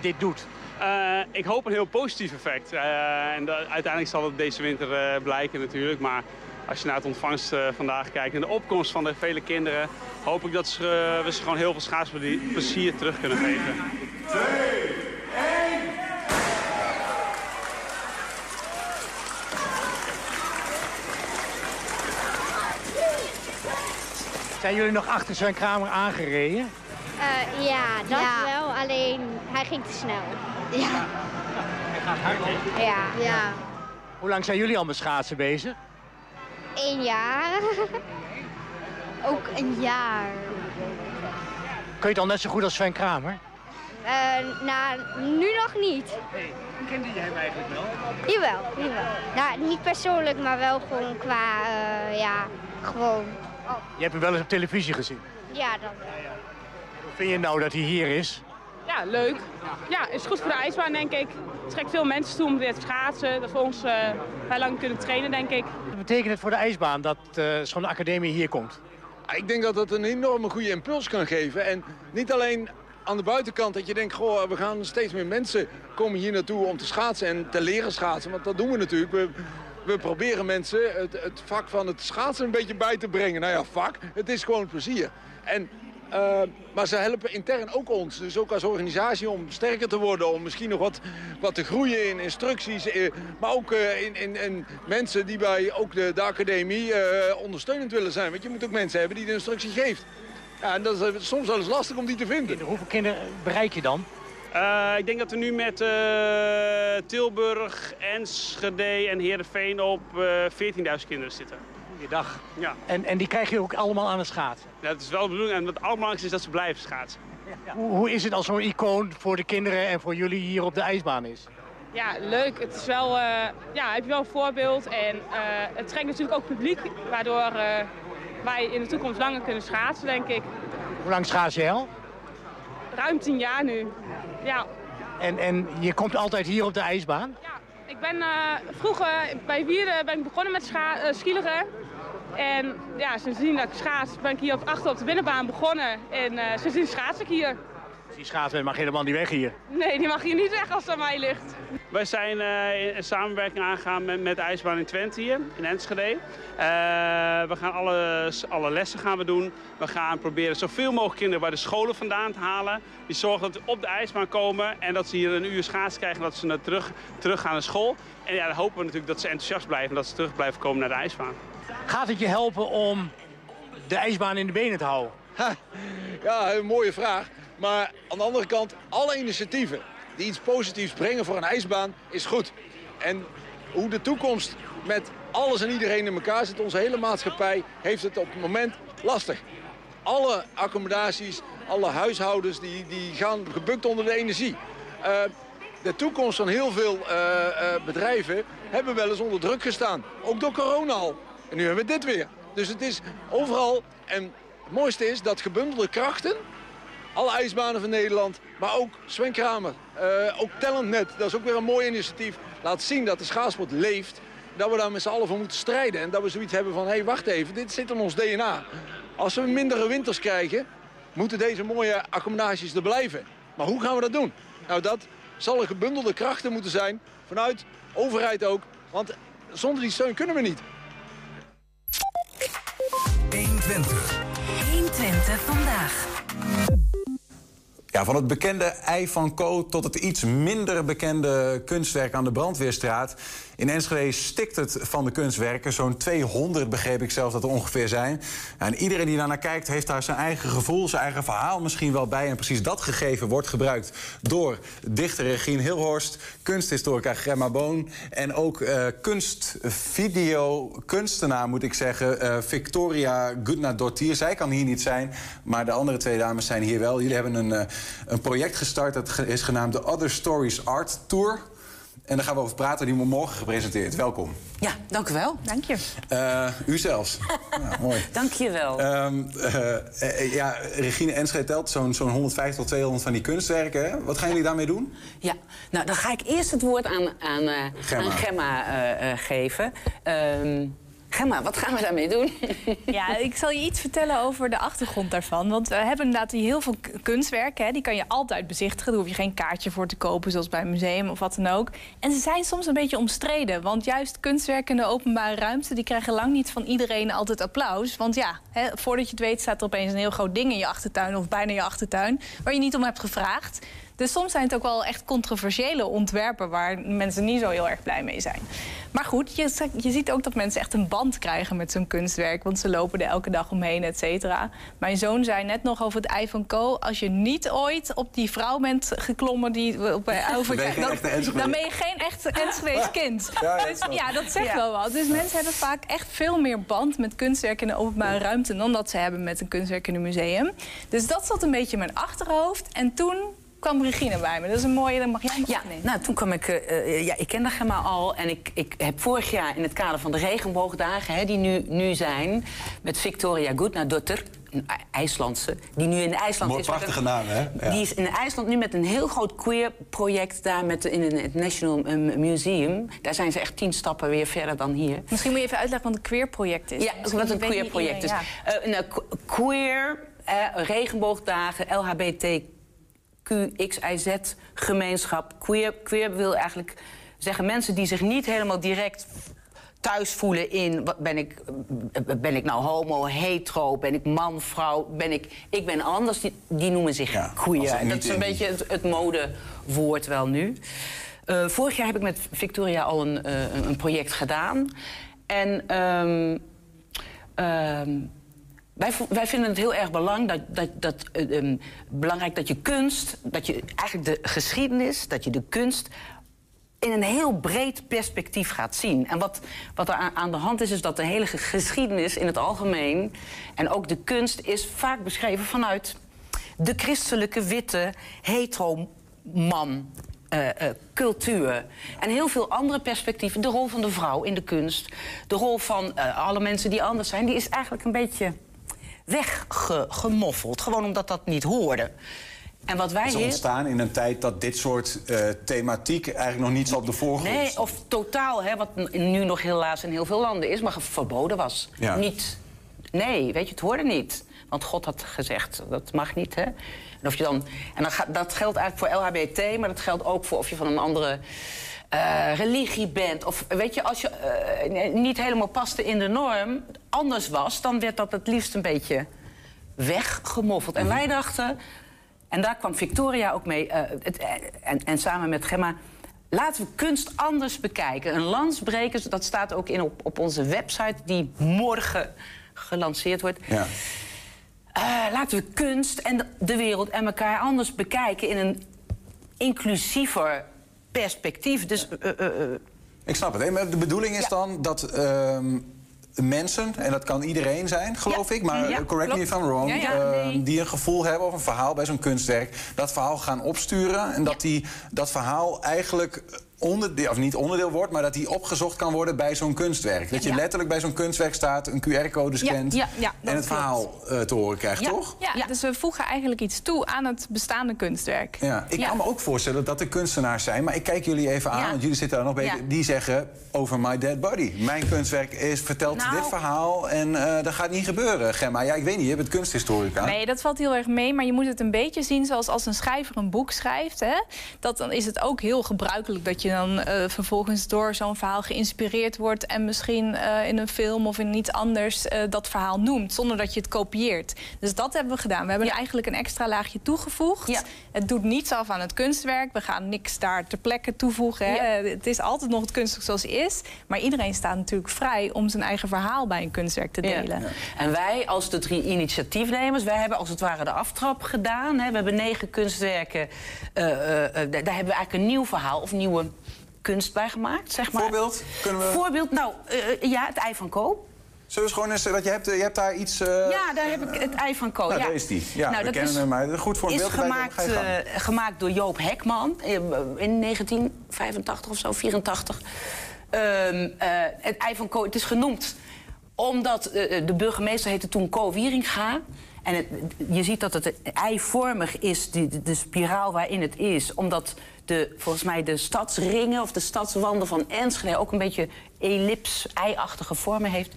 dit doet? Uh, ik hoop een heel positief effect. Uh, en de, uiteindelijk zal het deze winter blijken natuurlijk. Maar als je naar het ontvangst vandaag kijkt en de opkomst van de vele kinderen... hoop ik dat ze, we ze gewoon heel veel schaatsplezier terug kunnen geven. Zijn jullie nog achter Sven Kramer aangereden? Uh, ja, dat ja. wel. Alleen hij ging te snel. Ja. Hij gaat hard, hè? Ja. ja. Hoe lang zijn jullie al met schaatsen bezig? Eén jaar. Ook een jaar. Kun je het al net zo goed als Sven Kramer? Uh, nou, nu nog niet. Nee. Kende jij hem eigenlijk wel? Jawel, jawel. Nou, niet persoonlijk, maar wel gewoon qua, uh, ja, gewoon je hebt hem wel eens op televisie gezien? Ja, dat wel. Hoe vind je nou dat hij hier is? Ja, leuk. Ja, is goed voor de ijsbaan, denk ik. Het trekt veel mensen toe om weer te schaatsen. Dat we ons uh, wij lang kunnen trainen, denk ik. Wat betekent het voor de ijsbaan dat uh, zo'n academie hier komt? Ik denk dat het een enorme goede impuls kan geven. En niet alleen aan de buitenkant dat je denkt... Goh, we gaan steeds meer mensen komen hier naartoe om te schaatsen en te leren schaatsen. Want dat doen we natuurlijk. We, we proberen mensen het, het, vak van het schaatsen een beetje bij te brengen. Nou ja, vak, het is gewoon plezier. En, uh, maar ze helpen intern ook ons, dus ook als organisatie, om sterker te worden. Om misschien nog wat, wat te groeien in instructies. Eh, maar ook uh, in, in, mensen die bij ook de, de academie ondersteunend willen zijn. Want je moet ook mensen hebben die de instructie geeft. Ja, en dat is soms wel eens lastig om die te vinden. Hoeveel kinderen bereik je dan? Uh, ik denk dat we nu met uh, Tilburg, Enschede en Heerenveen op uh, 14.000 kinderen zitten. Goeiedag. Ja. En, en die krijg je ook allemaal aan het schaatsen? Ja, dat is wel de bedoeling. En het allerbelangrijkste is dat ze blijven schaatsen. Ja. Hoe, hoe, is het als zo'n icoon voor de kinderen en voor jullie hier op de ijsbaan is? Ja, leuk. Het is wel, ja, heb je wel een voorbeeld. En het trekt natuurlijk ook publiek, waardoor wij in de toekomst langer kunnen schaatsen, denk ik. Hoe lang schaats je al? Ruim tien jaar nu. Ja. En, en je komt altijd hier op de ijsbaan? Ja, ik ben uh, vroeger bij Wieren ben ik begonnen met scha uh. En ja, sindsdien dat ik schaats ben ik hier op, achter op de binnenbaan begonnen. En uh, sindsdien schaats ik hier. Die schaatsen mag helemaal niet weg hier? Nee, die mag hier niet weg als het aan mij ligt. Wij zijn uh, in samenwerking aangegaan met, met de ijsbaan in Twente hier, in Enschede. Uh, we gaan alle, alle lessen gaan we doen. We gaan proberen zoveel mogelijk kinderen bij de scholen vandaan te halen. Die zorgen dat ze op de ijsbaan komen en dat ze hier een uur schaats krijgen en dat ze naar terug, terug gaan naar school. En ja, dan hopen we natuurlijk dat ze enthousiast blijven en dat ze terug blijven komen naar de ijsbaan. Gaat het je helpen om de ijsbaan in de benen te houden? Ja, een mooie vraag. Maar aan de andere kant, alle initiatieven die iets positiefs brengen voor een ijsbaan, is goed. En hoe de toekomst met alles en iedereen in elkaar zit, onze hele maatschappij, heeft het op het moment lastig. Alle accommodaties, alle huishoudens, die, die gaan gebukt onder de energie. Uh, de toekomst van heel veel uh, uh, bedrijven hebben wel eens onder druk gestaan. Ook door corona al. En nu hebben we dit weer. Dus het is overal. En het mooiste is dat gebundelde krachten alle ijsbanen van Nederland, maar ook Sven Kramer. Uh, ook Talentnet, dat is ook weer een mooi initiatief. Laat zien dat de schaatsport leeft. Dat we daar met z'n allen voor moeten strijden. En dat we zoiets hebben van, hé, hey, wacht even, dit zit in ons DNA. Als we mindere winters krijgen, moeten deze mooie accommodaties er blijven. Maar hoe gaan we dat doen? Nou, dat zal een gebundelde krachten moeten zijn, vanuit overheid ook. Want zonder die steun kunnen we niet. 120. 120 vandaag. Ja, van het bekende ei van Co tot het iets minder bekende kunstwerk aan de Brandweerstraat. In Enschede stikt het van de kunstwerken. Zo'n 200 begreep ik zelfs dat er ongeveer zijn. En iedereen die daarnaar kijkt heeft daar zijn eigen gevoel, zijn eigen verhaal misschien wel bij. En precies dat gegeven wordt gebruikt door dichter Regine Hilhorst, kunsthistorica Gemma Boon en ook uh, kunstvideo kunstenaar moet ik zeggen, uh, Victoria Gudnadottir. Zij kan hier niet zijn, maar de andere twee dames zijn hier wel. Jullie hebben een, uh, een project gestart dat is genaamd de Other Stories Art Tour. En daar gaan we over praten. Die wordt morgen gepresenteerd. Welkom. Ja, dank u wel. Dank je. Uh, u zelfs. ja, mooi. Dank je wel. Um, uh, uh, ja, Regine Enschede telt zo'n zo'n 150 tot 200 van die kunstwerken. Hè? Wat gaan jullie daarmee doen? Ja, nou dan ga ik eerst het woord aan, aan, Gemma, aan Gemma geven. Um, Gemma, wat gaan we daarmee doen? Ja, ik zal je iets vertellen over de achtergrond daarvan. Want we hebben inderdaad heel veel kunstwerken. Die kan je altijd bezichtigen. Daar hoef je geen kaartje voor te kopen, zoals bij een museum of wat dan ook. En ze zijn soms een beetje omstreden. Want juist kunstwerken in de openbare ruimte... die krijgen lang niet van iedereen altijd applaus. Want ja, hè, voordat je het weet staat er opeens een heel groot ding in je achtertuin... of bijna je achtertuin, waar je niet om hebt gevraagd. Dus soms zijn het ook wel echt controversiële ontwerpen... waar mensen niet zo heel erg blij mee zijn. Maar goed, je, je ziet ook dat mensen echt een band krijgen met zo'n kunstwerk. Want ze lopen er elke dag omheen, et cetera. Mijn zoon zei net nog over het iPhone Co. Als je niet ooit op die vrouw bent geklommen... Die, op, over, dan, dan, dan, ben je geen echt Enschede's kind. Ja, ja, dus ja, dat zegt ja. wel wat. Dus mensen hebben vaak echt veel meer band met kunstwerken in de openbare ruimte... dan dat ze hebben met een kunstwerk in een museum. Dus dat zat een beetje in mijn achterhoofd. En toen kwam Regine bij me. Dat is een mooie, dan mag jij Ja, nou, toen kwam ik... Uh, ja, ik kende Gemma al. En ik, ik heb vorig jaar in het kader van de regenboogdagen... Hè, die nu, nu zijn, met Victoria Gudnadottir... een IJslandse, die nu in IJsland Mooi, is... prachtige een, naam, hè? Ja. Die is in IJsland nu met een heel groot queer-project... daar met, in het National Museum. Daar zijn ze echt tien stappen weer verder dan hier. Misschien moet je even uitleggen wat een queer-project is. Ja, wat een queer-project is. Ja. Uh, nou, queer, regenboogdagen, LHBT... QXIZ-gemeenschap. Queer, queer wil eigenlijk zeggen mensen die zich niet helemaal direct thuis voelen in... Wat ben, ik, ben ik nou homo, hetero, ben ik man, vrouw, ben ik... Ik ben anders, die, die noemen zich ja, queer. Dat is een beetje het, het modewoord wel nu. Uh, vorig jaar heb ik met Victoria al een, uh, een project gedaan. En... Um, um, wij, vinden het heel erg belang dat, dat, dat, uh, um, belangrijk dat je kunst, dat je eigenlijk de geschiedenis, dat je de kunst in een heel breed perspectief gaat zien. En wat, wat er aan de hand is, is dat de hele geschiedenis in het algemeen... en ook de kunst is vaak beschreven vanuit de christelijke, witte, hetero-man... Uh, uh, cultuur. En heel veel andere perspectieven. De rol van de vrouw in de kunst. De rol van alle mensen die anders zijn. Die is eigenlijk een beetje weggemoffeld. Gewoon omdat dat niet hoorde. En wat wij is ontstaan in een tijd dat dit soort uh, thematiek eigenlijk nog niet zo op de voorgrond Nee, of totaal, hè, wat nu nog helaas in heel veel landen is, maar verboden was. Ja. Niet. Nee, weet je, het hoorde niet. Want God had gezegd, dat mag niet, hè. En, of je dan, en dan dat geldt eigenlijk voor LHBT, maar dat geldt ook voor of je van een andere uh, religie bent. Of weet je, als je uh, niet helemaal paste in de norm, anders was, dan werd dat het liefst een beetje weggemoffeld. En wij dachten, en daar kwam Victoria ook mee, uh, het, en, en samen met Gemma. Laten we kunst anders bekijken. Een landsbreker, dat staat ook in op, op onze website, die morgen gelanceerd wordt. Ja. laten we kunst en de wereld en elkaar anders bekijken in een inclusiever perspectief. Dus, uh, uh, Ik snap het. Hè? Maar de bedoeling is ja. dan dat uh, mensen, en dat kan iedereen zijn, geloof ja. ik... maar ja, correct klopt. me if I'm wrong... Nee. die een gevoel hebben of een verhaal bij zo'n kunstwerk... dat verhaal gaan opsturen en dat die dat verhaal eigenlijk... Onderdeel, of niet onderdeel wordt, maar dat die opgezocht kan worden bij zo'n kunstwerk. Dat je Ja. letterlijk bij zo'n kunstwerk staat, een QR-code scant... ja, ja, dat en het klopt. verhaal uh, te horen krijgt, ja, toch? Ja, dus we voegen eigenlijk iets toe aan het bestaande kunstwerk. Ja, ik kan me ook voorstellen dat er kunstenaars zijn, maar ik kijk jullie even aan, Ja. want jullie zitten daar nog bij. Ja. Die zeggen over my dead body. Mijn kunstwerk is vertelt Nou. dit verhaal en eh, dat gaat niet gebeuren, Gemma. Ja, ik weet niet, je bent kunsthistorica. Nee, dat valt heel erg mee. Maar je moet het een beetje zien zoals als een schrijver een boek schrijft. Hè? Dat, dan is het ook heel gebruikelijk dat je dan eh, vervolgens door zo'n verhaal geïnspireerd wordt... en misschien eh, in een film of in iets anders eh, dat verhaal noemt... zonder dat je het kopieert. Dus dat hebben we gedaan. We hebben er eigenlijk een extra laagje toegevoegd. Het doet niets af aan het kunstwerk. We gaan niks daar ter plekke toevoegen. Hè. Het is altijd nog het kunstwerk zoals het is. Maar iedereen staat natuurlijk vrij om zijn eigen verhaal bij een kunstwerk te delen. En wij als de drie initiatiefnemers, wij hebben als het ware de aftrap gedaan. Hè. We hebben negen kunstwerken. daar hebben we eigenlijk een nieuw verhaal of nieuwe kunst bij gemaakt, zeg maar. Voorbeeld? Kunnen we... Voorbeeld, nou, eh, ja, het ei van Koop. Zullen we eens gewoon eens... Dat je, hebt, je hebt daar iets... eh, ja, daar heb ik het ei van Koop. Nou, ja. daar is die. Ja, we dat kennen is- hem, maar goed voor een is gemaakt, eh, gemaakt door Joop Hekman eh, in 1985 of zo, 84. Ehm, eh, het ei van Ko, het is genoemd omdat eh, de burgemeester heette toen Ko Wieringa. En je ziet dat het eivormig is, die, de, spiraal waarin het is. Omdat de, volgens mij de stadsringen of de stadswanden van Enschede... ook een beetje ellips, ei-achtige vormen heeft.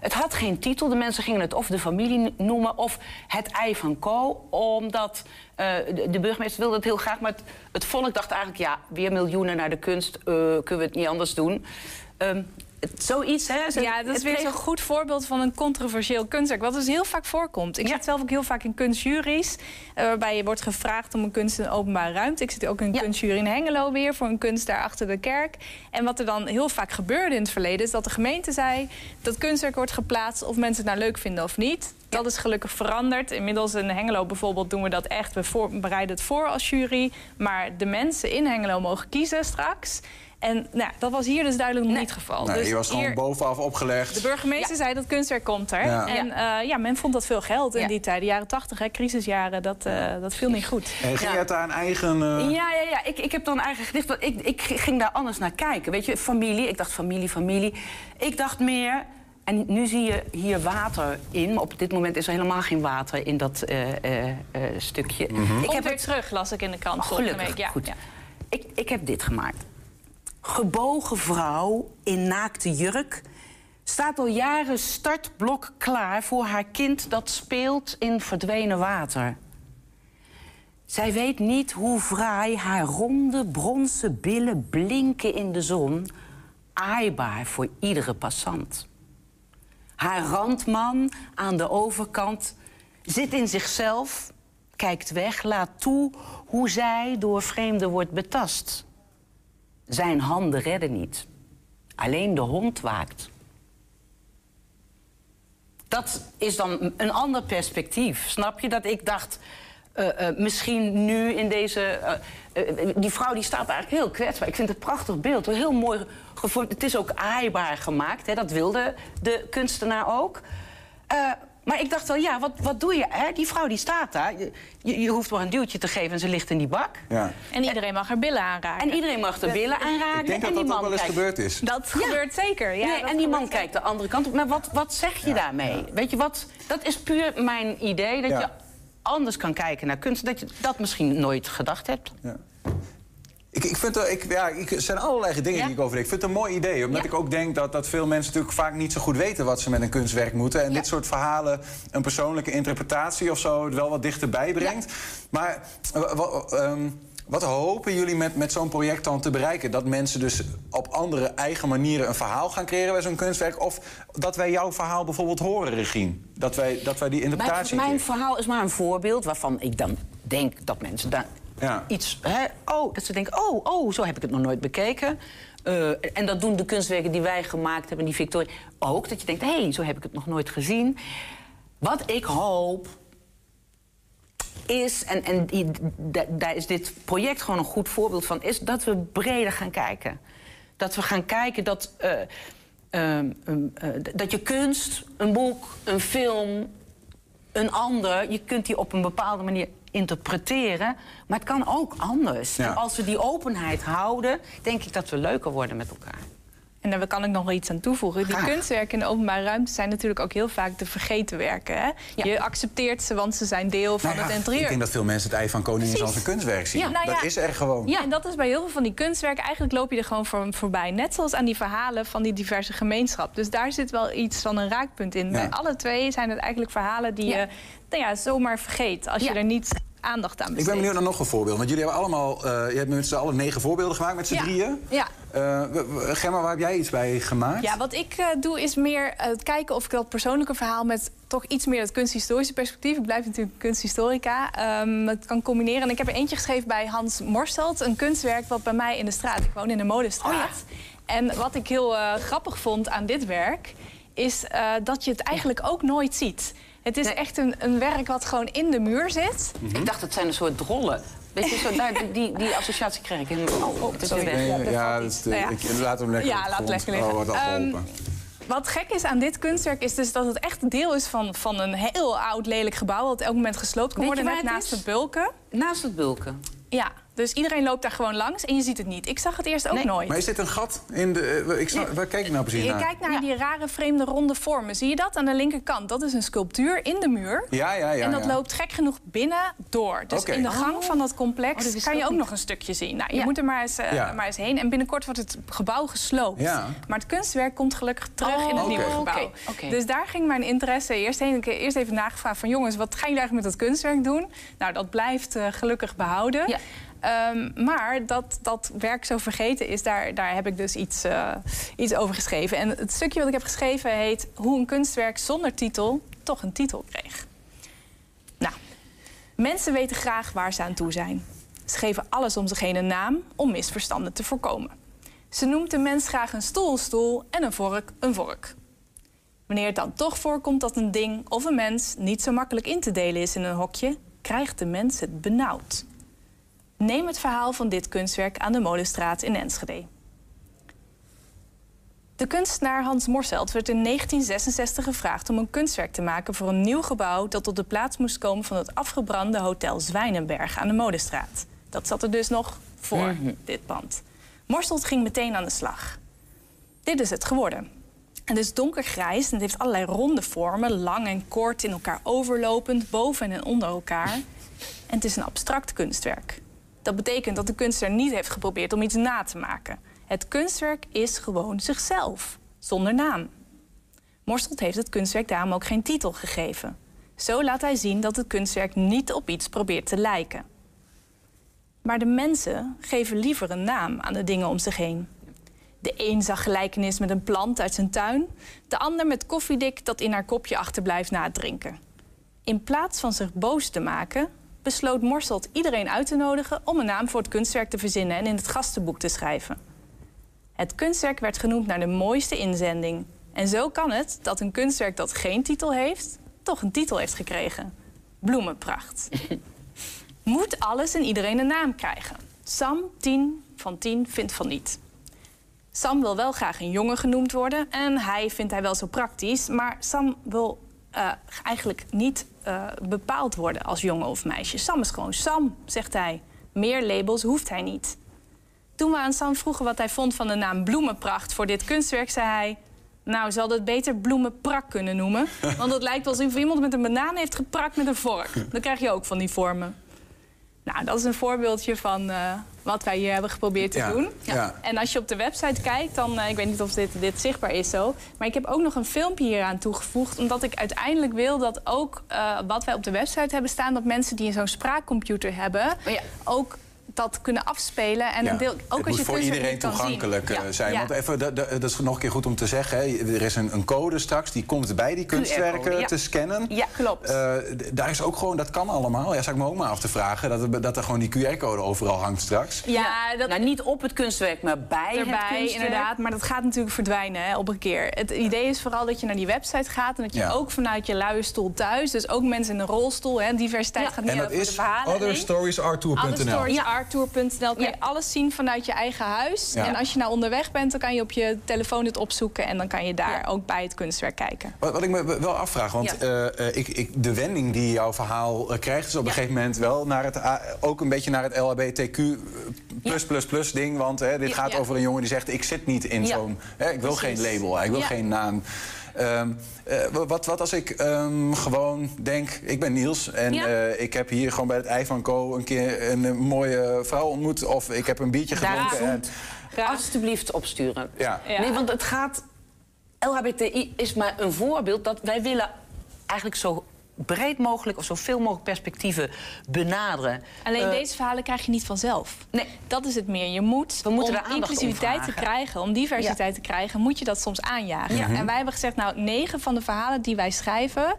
Het had geen titel. De mensen gingen het of de familie noemen of het ei van Co. Omdat eh, de, burgemeester wilde het heel graag. Maar het, volk dacht eigenlijk, ja, weer miljoenen naar de kunst. eh, kunnen we het niet anders doen? Ehm, zoiets, hè? Ja, dat is weer kreeg- zo'n goed voorbeeld van een controversieel kunstwerk. Wat dus heel vaak voorkomt. Ik zit zelf ook heel vaak in kunstjuries. eh, waarbij je wordt gevraagd om een kunst in een openbare ruimte. Ik zit ook in een kunstjury in Hengelo weer. Voor een kunst daar achter de kerk. En wat er dan heel vaak gebeurde in het verleden. Is dat de gemeente zei dat kunstwerk wordt geplaatst. Of mensen het nou leuk vinden of niet. Dat is gelukkig veranderd. Inmiddels in Hengelo bijvoorbeeld doen we dat echt. We bereiden het voor als jury. Maar de mensen in Hengelo mogen kiezen straks. En nou, dat was hier dus duidelijk nog niet het geval. Nee, dus je was gewoon hier- bovenaf opgelegd. de burgemeester zei dat kunstwerk komt er. Ja. En eh, ja, men vond dat veel geld in die tijd. De jaren tachtig, hè, crisisjaren, dat, eh, dat viel niet goed. En ging je daar een eigen... eh, Ja, ja, ja. Ik, ik heb dan eigen gedicht. want Ik, ik ging daar anders naar kijken. Weet je, familie. Ik dacht familie, familie. Ik dacht meer. En nu zie je hier water in. Maar op dit moment is er helemaal geen water in dat eh, eh, eh, stukje. Ik Ik heb weer het terug, las ik in de krant vorige gelukkig. week. Ja, goed. ja. Ik, ik heb dit gemaakt. Gebogen vrouw in naakte jurk staat al jaren startblok klaar voor haar kind dat speelt in verdwenen water. Zij weet niet hoe fraai haar ronde bronzen billen blinken in de zon, aaibaar voor iedere passant. Haar randman aan de overkant zit in zichzelf, kijkt weg, laat toe hoe zij door vreemden wordt betast. Zijn handen redden niet. Alleen de hond waakt. Dat is dan een ander perspectief. Snap je dat ik dacht. eh, eh, misschien nu in deze. eh, die vrouw die staat eigenlijk heel kwetsbaar. Ik vind het een prachtig beeld. Heel mooi gevormd. Het is ook aaibaar gemaakt. Hè? Dat wilde de kunstenaar ook. Maar ik dacht wel, ja, wat, wat doe je? Hè? Die vrouw die staat daar. Je, je, hoeft maar een duwtje te geven en ze ligt in die bak. Ja. En iedereen mag haar billen aanraken. En iedereen mag de billen aanraken. Ik denk dat en die dat ook wel eens kijkt- gebeurd is. Dat gebeurt zeker. Ja, nee, en die man kijkt de andere kant op. Maar wat, wat zeg je daarmee? Weet je wat? Dat is puur mijn idee. Dat Ja. je anders kan kijken naar kunst. Dat je dat misschien nooit gedacht hebt. Ik, ik vind er, ik, ja, ik, er zijn allerlei dingen die ik overdenk. Ik vind het een mooi idee. Omdat ik ook denk dat, dat veel mensen natuurlijk vaak niet zo goed weten wat ze met een kunstwerk moeten. En dit soort verhalen een persoonlijke interpretatie of zo het wel wat dichterbij brengt. Maar eh, ehm, wat hopen jullie met, met zo'n project dan te bereiken? Dat mensen dus op andere eigen manieren een verhaal gaan creëren bij zo'n kunstwerk? Of dat wij jouw verhaal bijvoorbeeld horen, Regine? Dat wij, dat wij die Mijn, interpretatie mijn creëren? verhaal is maar een voorbeeld waarvan ik dan denk dat mensen daar iets. Hè, oh, dat ze denken: oh, oh, zo heb ik het nog nooit bekeken. Eh, en dat doen de kunstwerken die wij gemaakt hebben, die Victoria ook. Dat je denkt: hé, hey, zo heb ik het nog nooit gezien. Wat ik hoop is, en, en daar is dit project gewoon een goed voorbeeld van, is dat we breder gaan kijken. Dat we gaan kijken dat, eh, ehm, ehm, eh, dat je kunst, een boek, een film, een ander, je kunt die op een bepaalde manier interpreteren, maar het kan ook anders. Ja. En als we die openheid houden, denk ik dat we leuker worden met elkaar. En daar kan ik nog wel iets aan toevoegen. Die Graag. kunstwerken in de openbare ruimte zijn natuurlijk ook heel vaak de vergeten werken. Hè? Je accepteert ze, want ze zijn deel van Nou ja, het interieur. Ik denk dat veel mensen het ei van koningin als een kunstwerk zien. Ja, nou dat is er gewoon. Ja, en dat is bij heel veel van die kunstwerken. Eigenlijk loop je er gewoon voor, voorbij. Net zoals aan die verhalen van die diverse gemeenschap. Dus daar zit wel iets van een raakpunt in. Bij alle twee zijn het eigenlijk verhalen die je nou ja, zomaar vergeet. Als je er niet aandacht aan Ik ben benieuwd naar nog een voorbeeld. Want jullie hebben allemaal, eh, je hebt met z'n allen negen voorbeelden gemaakt met z'n Ja. drieën. Ja. Eh, Gemma, waar heb jij iets bij gemaakt? Ja, wat ik eh, doe is meer het kijken of ik dat persoonlijke verhaal met toch iets meer het kunsthistorische perspectief. Ik blijf natuurlijk kunsthistorica. ehm, het kan combineren. En ik heb er eentje geschreven bij Hans Morstelt. Een kunstwerk wat bij mij in de straat. Ik woon in de modestraat. En wat ik heel grappig vond aan dit werk is dat je het eigenlijk ook nooit ziet. Het is echt een, een werk wat gewoon in de muur zit. Ik dacht, het zijn een soort drollen. Weet je, zo, daar, die, die associatie kreeg ik helemaal. Oh, het is weer weg. Nee, ja, dat, eh, Nou ja. ik, laat hem lekker Ja, laat lekker liggen. Oh, al Ehm. Wat gek is aan dit kunstwerk is dus dat het echt een deel is van, van een heel oud lelijk gebouw... dat elk moment gesloopt kan Weet worden, net het naast is? het bulken. Naast het bulken? Ja, dus iedereen loopt daar gewoon langs en je ziet het niet. Ik zag het eerst ook nooit. Maar is dit een gat in de... eh, ik snap- Waar kijk ik nou precies Je naar? kijkt naar die rare, vreemde, ronde vormen. Zie je dat aan de linkerkant? Dat is een sculptuur in de muur. Ja, ja, ja. en dat ja. loopt gek genoeg binnen door. Dus in de gang van dat Oh, complex dat wist kan je ook niet. nog een stukje zien. Nou, je Ja. moet er maar eens, eh, Ja. maar eens heen. En binnenkort wordt het gebouw gesloopt. Ja. Maar het kunstwerk komt gelukkig terug Oh, in het nieuwe gebouw. Oké, oké. Dus daar ging mijn interesse eerst heen. Ik heb eerst even nagevraagd van... jongens, wat gaan jullie eigenlijk met dat kunstwerk doen? Nou, dat blijft eh, gelukkig behouden. Ehm, maar dat dat werk zo vergeten is, daar, daar heb ik dus iets, eh, iets over geschreven. En het stukje wat ik heb geschreven heet... Hoe een kunstwerk zonder titel toch een titel kreeg. Nou, mensen weten graag waar ze aan toe zijn. Ze geven alles om zich heen een naam om misverstanden te voorkomen. Ze noemt de mens graag een stoel een stoel en een vork een vork. Wanneer het dan toch voorkomt dat een ding of een mens niet zo makkelijk in te delen is in een hokje, krijgt de mens het benauwd. Neem het verhaal van dit kunstwerk aan de Molenstraat in Enschede. De kunstenaar Hans Morselt werd in 1966 gevraagd om een kunstwerk te maken voor een nieuw gebouw dat op de plaats moest komen van het afgebrande Hotel Zwijnenberg aan de Molenstraat. Dat zat er dus nog voor dit pand. Morselt ging meteen aan de slag. Dit is het geworden. Het is donkergrijs en het heeft allerlei ronde vormen, lang en kort in elkaar overlopend, boven en onder elkaar. En het is een abstract kunstwerk. Dat betekent dat de kunstenaar niet heeft geprobeerd om iets na te maken. Het kunstwerk is gewoon zichzelf, zonder naam. Morselt heeft het kunstwerk daarom ook geen titel gegeven. Zo laat hij zien dat het kunstwerk niet op iets probeert te lijken. Maar de mensen geven liever een naam aan de dingen om zich heen. De een zag gelijkenis met een plant uit zijn tuin, de ander met koffiedik dat in haar kopje achterblijft na het drinken. In plaats van zich boos te maken, besloot Morselt iedereen uit te nodigen om een naam voor het kunstwerk te verzinnen en in het gastenboek te schrijven. Het kunstwerk werd genoemd naar de mooiste inzending. En zo kan het dat een kunstwerk dat geen titel heeft, toch een titel heeft gekregen. Bloemenpracht. Moet alles en iedereen een naam krijgen? Sam, 10 van 10, vindt van niet. Sam wil wel graag een jongen genoemd worden en hij vindt hij wel zo praktisch. Maar Sam wil eh, eigenlijk niet eh, bepaald worden als jongen of meisje. Sam is gewoon Sam, zegt hij. Meer labels hoeft hij niet. Toen we aan Sam vroegen wat hij vond van de naam Bloemenpracht voor dit kunstwerk, zei hij. Nou, hadden het beter bloemenprak kunnen noemen. Want het lijkt alsof iemand met een banaan heeft geprakt met een vork. Dan krijg je ook van die vormen. Nou, dat is een voorbeeldje van eh, wat wij hier hebben geprobeerd te Ja, doen. ja. En als je op de website kijkt, dan, eh, ik weet niet of dit, dit zichtbaar is zo... maar ik heb ook nog een filmpje hieraan toegevoegd... omdat ik uiteindelijk wil dat ook eh, wat wij op de website hebben staan... dat mensen die zo'n spraakcomputer hebben, ook dat kunnen afspelen. En Ja. een deel, ook het als moet je voor iedereen kan zien. toegankelijk eh, zijn. Ja. Want even, dat, dat dat is nog een keer goed om te zeggen. Hè. Er is een, een code straks, die komt bij die kunstwerken ja. te scannen. Ja, klopt. Eh, daar is ook gewoon, dat kan allemaal. Ja, zou ik me ook maar af te vragen. Dat, er- dat er gewoon die QR-code overal hangt straks. Ja, dat... Nou, niet op het kunstwerk, maar bij het kunstwerk. inderdaad. Maar dat gaat natuurlijk verdwijnen hè, op een keer. Het idee is vooral dat je naar die website gaat... en dat je Ja. ook vanuit je luie stoel thuis... dus ook mensen in een rolstoel, hè, diversiteit gaat niet En dat over de is verhalen heen. Otherstories.artour.nl kun je alles zien vanuit je eigen huis. Ja. En als je nou onderweg bent, dan kan je op je telefoon het opzoeken... en dan kan je daar ook bij het kunstwerk kijken. Wat, wat ik me wel afvraag, want Ja. eh, eh, ik, ik, de wending die jouw verhaal eh, krijgt... is op een gegeven moment wel naar het, A- ook een beetje naar het LHBTQ plus plus plus ding. Want hè, dit Ja, gaat ja. over een jongen die zegt... ik zit niet in Ja. zo'n... hè, ik wil Precies. geen label, ik wil Ja. geen naam. Ehm, eh, wat, wat als ik ehm, gewoon denk, ik ben Niels... en Ja. eh, ik heb hier gewoon bij het Ei van Co... een keer een, eh, mooie vrouw ontmoet... of ik heb een biertje gedronken... en, Alsjeblieft opsturen. Ja. Ja. Nee, want het gaat... LHBTI is maar een voorbeeld dat wij willen eigenlijk zo breed mogelijk of zoveel mogelijk perspectieven benaderen. Alleen Eh, deze verhalen krijg je niet vanzelf. Nee. Dat is het meer. Je moet, We moeten om inclusiviteit te krijgen, om diversiteit te krijgen, moet je dat soms aanjagen. Ja. En wij hebben gezegd, nou, negen van de verhalen die wij schrijven,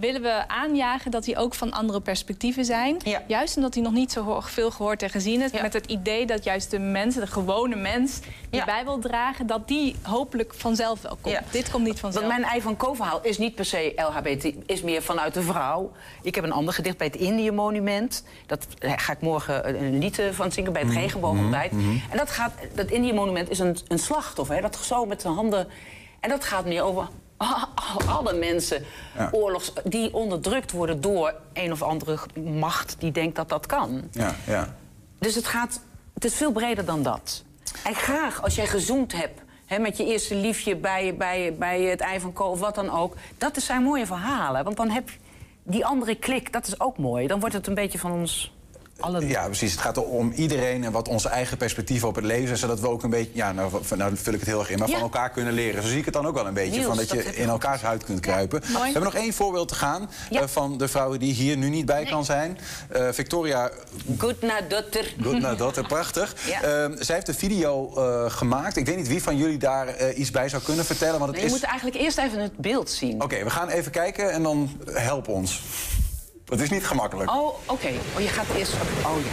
willen we aanjagen dat die ook van andere perspectieven zijn. Juist omdat die nog niet zo veel gehoord en gezien is. Met het idee dat juist de mensen, de gewone mens, die bij wil dragen, dat die hopelijk vanzelf wel komt. Dit komt niet vanzelf. Want mijn ei van Ko-verhaal is niet per se LHBT, is meer vanuit de vrouw. Ik heb een ander gedicht bij het Indië-monument. Dat eh, ga ik morgen een lied eh, van zingen bij het regenboogontbijt. mhm. En dat gaat, dat Indië-monument is een, een slachtoffer, hè, dat zo met zijn handen. En dat gaat meer over alle mensen oorlogs, die onderdrukt worden door een of andere macht die denkt dat dat kan. Ja, ja. Dus het gaat, het is veel breder dan dat. En graag, als jij gezoomd hebt hè, met je eerste liefje bij, bij, bij het ei van Ko of wat dan ook... dat zijn mooie verhalen. Want dan heb je die andere klik, dat is ook mooi. Dan wordt het een beetje van ons allen. Ja, precies. Het gaat om iedereen en wat onze eigen perspectieven op het leven is. Zodat we ook een beetje, ja, nou, nou vul ik het heel erg in, maar Ja. van elkaar kunnen leren. Zo zie ik het dan ook wel een beetje. Niels, van dat je dat heb je in elkaars huid kunt kruipen. we hebben nog één voorbeeld te gaan eh, van de vrouwen die hier nu niet bij kan zijn. Eh, Victoria. Good na dotter. Good na dotter, prachtig. Eh, zij heeft een video eh, gemaakt. Ik weet niet wie van jullie daar iets bij zou kunnen vertellen. Want het Nee, je is... moet eigenlijk eerst even het beeld zien. Oké, we gaan even kijken en dan help ons. Het is niet gemakkelijk. Oh, oké. Oh, je gaat eerst... Oh, ja.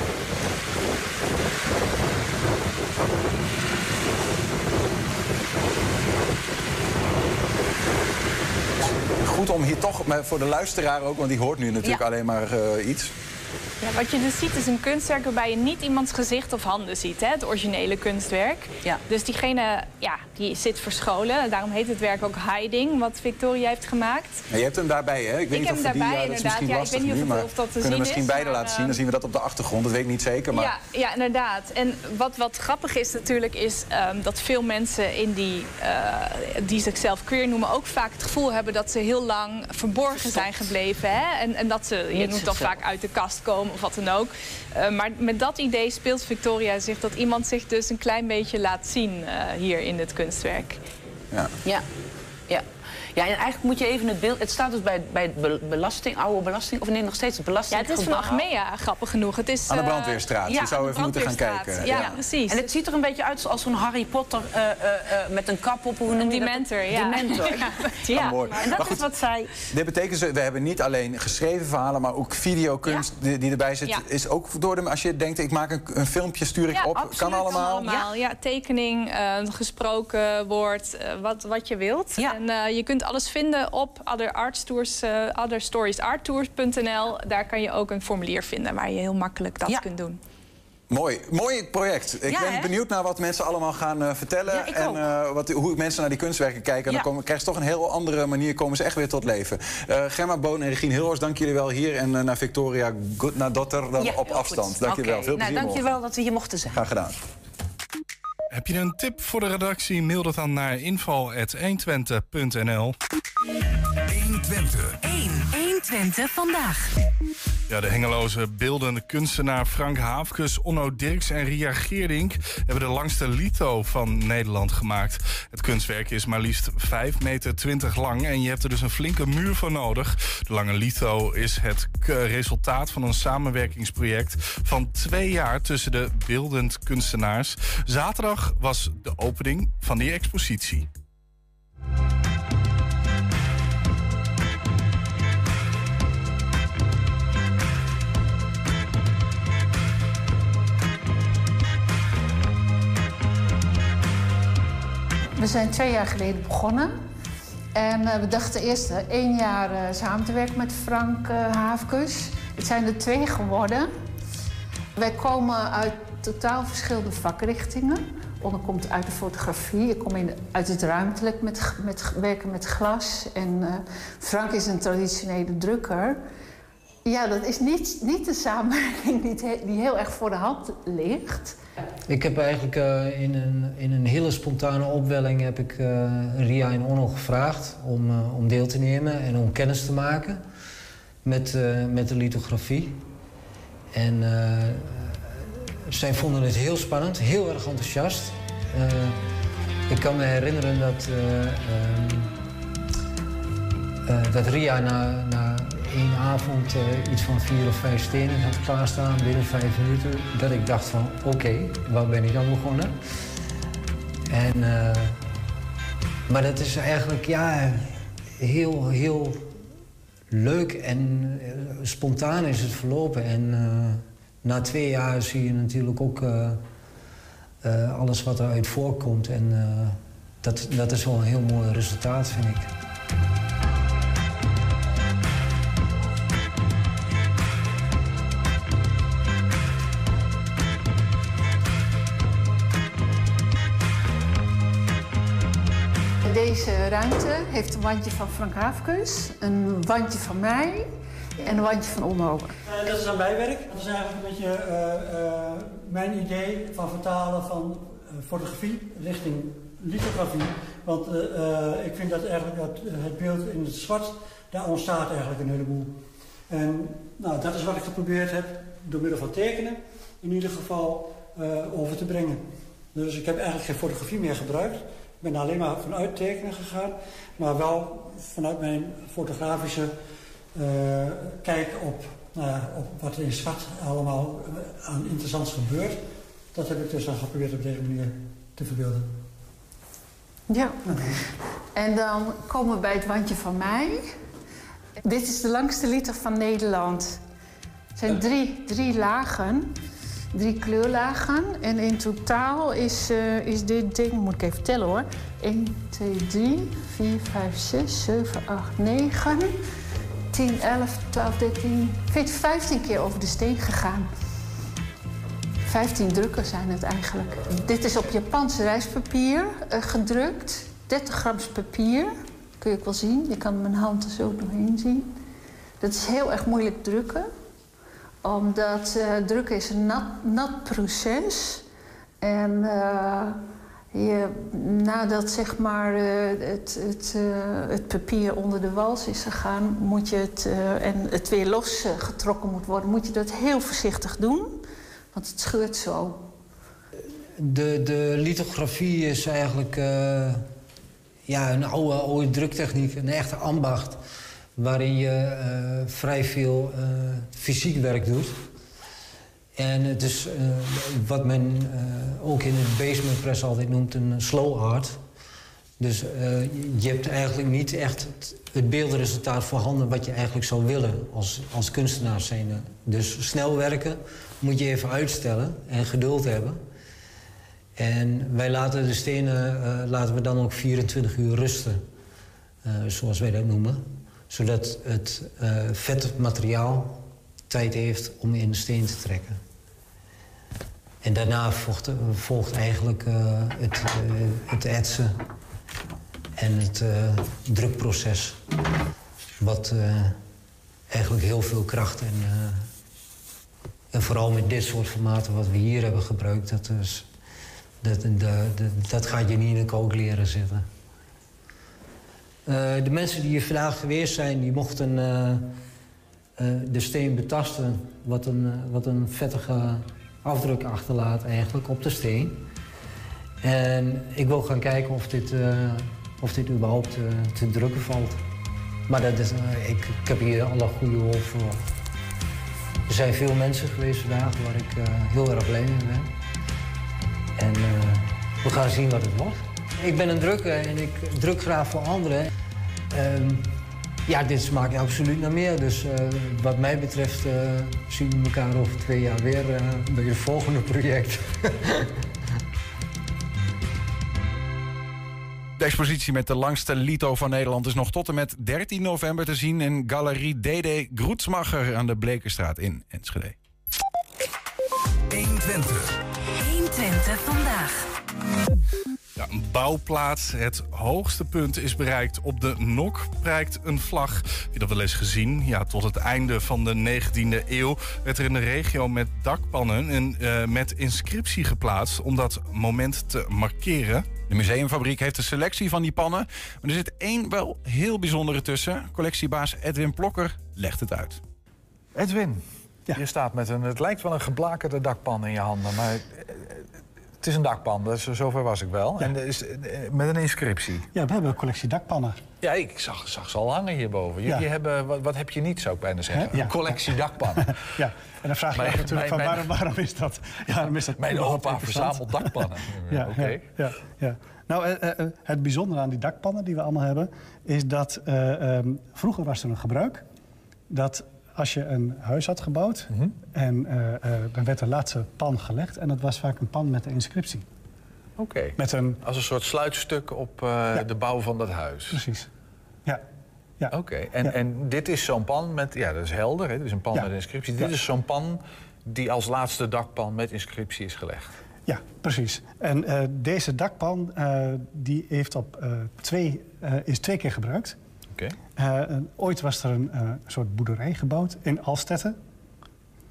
Goed om hier toch, maar voor de luisteraar ook, want die hoort nu natuurlijk Ja. alleen maar eh, iets. Ja, wat je dus ziet is een kunstwerk waarbij je niet iemands gezicht of handen ziet. Hè? Het originele kunstwerk. Ja. Dus diegene ja, die zit verscholen. Daarom heet het werk ook Hiding, wat Victoria heeft gemaakt. Ja, je hebt hem daarbij, hè? Ik weet Ik niet heb of hem die, daarbij, ja, dat is inderdaad. Ja, ik weet niet nu, of maar of dat te kunnen we zien misschien is, beide maar, laten zien. eh, Dan zien we dat op de achtergrond. Dat weet ik niet zeker, maar... Ja, ja, inderdaad. En wat, wat grappig is natuurlijk, is ehm, dat veel mensen in die, eh, die zichzelf queer noemen, ook vaak het gevoel hebben dat ze heel lang verborgen zijn gebleven. Hè? En, en dat ze, je noemt dan vaak uit de kast komen of wat dan ook. Eh, maar met dat idee speelt Victoria zich dat iemand zich dus een klein beetje laat zien eh, hier in dit kunstwerk. Ja. Ja. Ja. En eigenlijk moet je even het beeld... Het staat dus bij, bij belasting, oude belasting... Of nee, nog steeds het Ja, belasting. het is van Achmea, grappig genoeg. Het is, Aan de eh, brandweerstraat. Ja, Je zou even moeten gaan kijken. Ja, Ja. precies. En het ziet er een beetje uit als zo'n Harry Potter eh, eh, eh, met een kap op. Hoe noem Een dat? dementor, ja. Dementor. Ja. ja. mooi. En dat goed. is wat zij... Dit betekent, ze- we hebben niet alleen geschreven verhalen, maar ook videokunst die, die erbij zit. Ja. Is ook door de, als je denkt, ik maak een, een filmpje, stuur ik Ja, op. absoluut, kan allemaal. Ja, ja tekening, eh, gesproken woord, wat, wat je wilt. En eh, je kunt alles vinden op Other Arts Tours, eh, otherstoriesarttours.nl. Daar kan je ook een formulier vinden waar je heel makkelijk dat kunt doen. Mooi, mooi project. Ik Ja, ben hè? benieuwd naar wat mensen allemaal gaan eh, vertellen. Ja, ik en eh, wat, hoe mensen naar die kunstwerken kijken. En Ja. dan komen, krijgen ze toch een heel andere manier komen ze echt weer tot leven. Eh Gemma Boon en Regine Hilhorst, dank jullie wel hier. En naar Victoria Goodnadotter dan Ja, op afstand. goed. Dank jullie wel. Oké. Veel nou, plezier dank je wel dat we hier mochten zijn. Graag gedaan. Heb je een tip voor de redactie? Mail dat dan naar info.120.nl. 120. 1. 120 vandaag. Ja, de Hengeloze beeldende kunstenaar Frank Haafkes, Onno Dirks en Ria Geerdink hebben de langste lito van Nederland gemaakt. Het kunstwerk is maar liefst 5,20 meter lang en je hebt er dus een flinke muur voor nodig. De lange lito is het resultaat van een samenwerkingsproject van twee jaar tussen de beeldend kunstenaars. Zaterdag was de opening van die expositie. We zijn twee jaar geleden begonnen. En eh, we dachten eerst eh, één jaar eh, samen te werken met Frank eh Haafkes. Het zijn er twee geworden. Wij komen uit totaal verschillende vakrichtingen. Onno komt uit de fotografie. Ik kom in, uit het ruimtelijk met, met werken met glas. En Frank is een traditionele drukker. Ja, dat is niet, niet de samenwerking die, die heel erg voor de hand ligt. Ik heb eigenlijk eh, in, een, in een hele spontane opwelling heb ik eh, Ria en Onno gevraagd om, eh, om deel te nemen en om kennis te maken met, met de lithografie. En zij vonden het heel spannend, heel erg enthousiast. Ik kan me herinneren dat, eh, ehm, eh, dat Ria na, na één avond eh, iets van vier of vijf stenen had klaarstaan binnen vijf minuten. Dat ik dacht van oké, waar ben ik dan begonnen? En, eh, maar dat is eigenlijk ja, heel, heel leuk en eh, spontaan is het verlopen. En na twee jaar zie je natuurlijk ook alles wat eruit voorkomt. En dat, dat is wel een heel mooi resultaat, vind ik. Ruimte heeft een wandje van Frank Haafkes, een wandje van mij en een wandje van Onno. Uh, dat is aan bijwerk. Dat is eigenlijk een beetje uh, uh, mijn idee van vertalen van fotografie richting lithografie. Want ik vind dat eigenlijk dat het beeld in het zwart, daar ontstaat eigenlijk een heleboel. En nou, dat is wat ik geprobeerd heb door middel van tekenen in ieder geval over te brengen. Dus ik heb eigenlijk geen fotografie meer gebruikt. Ik ben alleen maar vanuit tekenen gegaan, maar wel vanuit mijn fotografische uh, kijk op, ja, op wat er in zwart allemaal eh, aan interessants gebeurt. Dat heb ik dus dan geprobeerd op deze manier te verbeelden. Ja, en dan komen we bij het wandje van mij. Dit is de langste liter van Nederland. Het zijn drie, drie lagen drie kleurlagen. En in totaal is, uh, is dit ding, moet ik even tellen hoor. 1, 2, 3, 4, 5, 6, 7, 8, 9, 10, 11, 12, 13, 14, 15 keer over de steen gegaan. 15 drukken zijn het eigenlijk. Dit is op Japans rijstpapier uh, gedrukt. 30 grams papier. Kun je ook wel zien. Je kan mijn hand er zo doorheen zien. Dat is heel erg moeilijk drukken omdat uh, drukken is een nat, nat proces. En je, nadat zeg maar, uh, het, het, het, papier onder de wals is gegaan... Moet je het, en het weer losgetrokken moet worden... moet je dat heel voorzichtig doen, want het scheurt zo. De, de lithografie is eigenlijk ja, een oude, oude druktechniek, een echte ambacht waarin je uh, vrij veel uh, fysiek werk doet. En het is uh, wat men ook in het basement press altijd noemt een slow art. Dus je hebt eigenlijk niet echt het, het beeldresultaat voorhanden wat je eigenlijk zou willen als, als kunstenaar zijn. Dus snel werken moet je even uitstellen en geduld hebben. En wij laten de stenen laten we dan ook 24 uur rusten, zoals wij dat noemen zodat het uh, vetmateriaal tijd heeft om in de steen te trekken. En daarna volgt, eigenlijk uh, het, uh, het etsen en het drukproces. Wat eigenlijk heel veel kracht en, en vooral met dit soort formaten wat we hier hebben gebruikt, dat, dat, dat gaat je niet in een kook leren zitten. Uh, de mensen die hier vandaag geweest zijn, die mochten uh, uh, de steen betasten... wat een, wat een vettige afdruk achterlaat eigenlijk op de steen. En ik wil gaan kijken of dit, of dit überhaupt te drukken valt. Maar dat is, ik, ik, heb hier alle goede hoop voor. Er zijn veel mensen geweest vandaag waar ik heel erg blij mee ben. En we gaan zien wat het wordt. Ik ben een drukker en ik druk graag voor anderen. Um, ja, dit smaakt absoluut naar meer. Dus uh, wat mij betreft uh, zien we elkaar over twee jaar weer uh, bij het volgende project. De expositie met de langste lito van Nederland is nog tot en met 13 november te zien in Galerie DD Groetsmacher aan de Blekenstraat in Enschede. 120. 120 vandaag. Ja, een bouwplaats. Het hoogste punt is bereikt. Op de Nok prijkt een vlag. Heb je dat wel eens gezien? Ja, tot het einde van de 19e eeuw werd er in de regio met dakpannen een, uh, met inscriptie geplaatst om dat moment te markeren. De museumfabriek heeft een selectie van die pannen. Maar er zit één wel heel bijzondere tussen. Collectiebaas Edwin Plokker legt het uit. Edwin, je staat met een, het lijkt wel een geblakerde dakpan in je handen. Maar Het is een dakpan, dus zover was ik wel. En is, eh, met een inscriptie. Ja, we hebben een collectie dakpannen. Ja, ik zag, zag ze al hangen hierboven. Jullie Ja. hebben, wat, wat heb je niet, zou ik bijna zeggen? Ja. Een collectie dakpannen. ja, en dan vraag je je Mijn- natuurlijk van waarom, waarom is dat? Ja, waarom is dat Mijn opa verzamelt dakpannen. Ja, Oké. ja, ja. Nou, eh, eh, het bijzondere aan die dakpannen die we allemaal hebben... is dat eh, ehm, vroeger was er een gebruik... dat als je een huis had gebouwd... Mhm. en eh, eh, dan werd de laatste pan gelegd... en dat was vaak een pan met een inscriptie. Oké. Met een... Als een soort sluitstuk op eh, de bouw van dat huis. Precies. Ja. ja. Oké, en, Ja. en dit is zo'n pan met... Ja, dat is helder, hè? Dit is een pan Ja. met een inscriptie. Dit is zo'n pan die als laatste dakpan met inscriptie is gelegd. Ja, precies. En deze dakpan die heeft op, twee, is twee keer gebruikt. Oké. Eh, ooit was er een eh, soort boerderij gebouwd in Alstetten,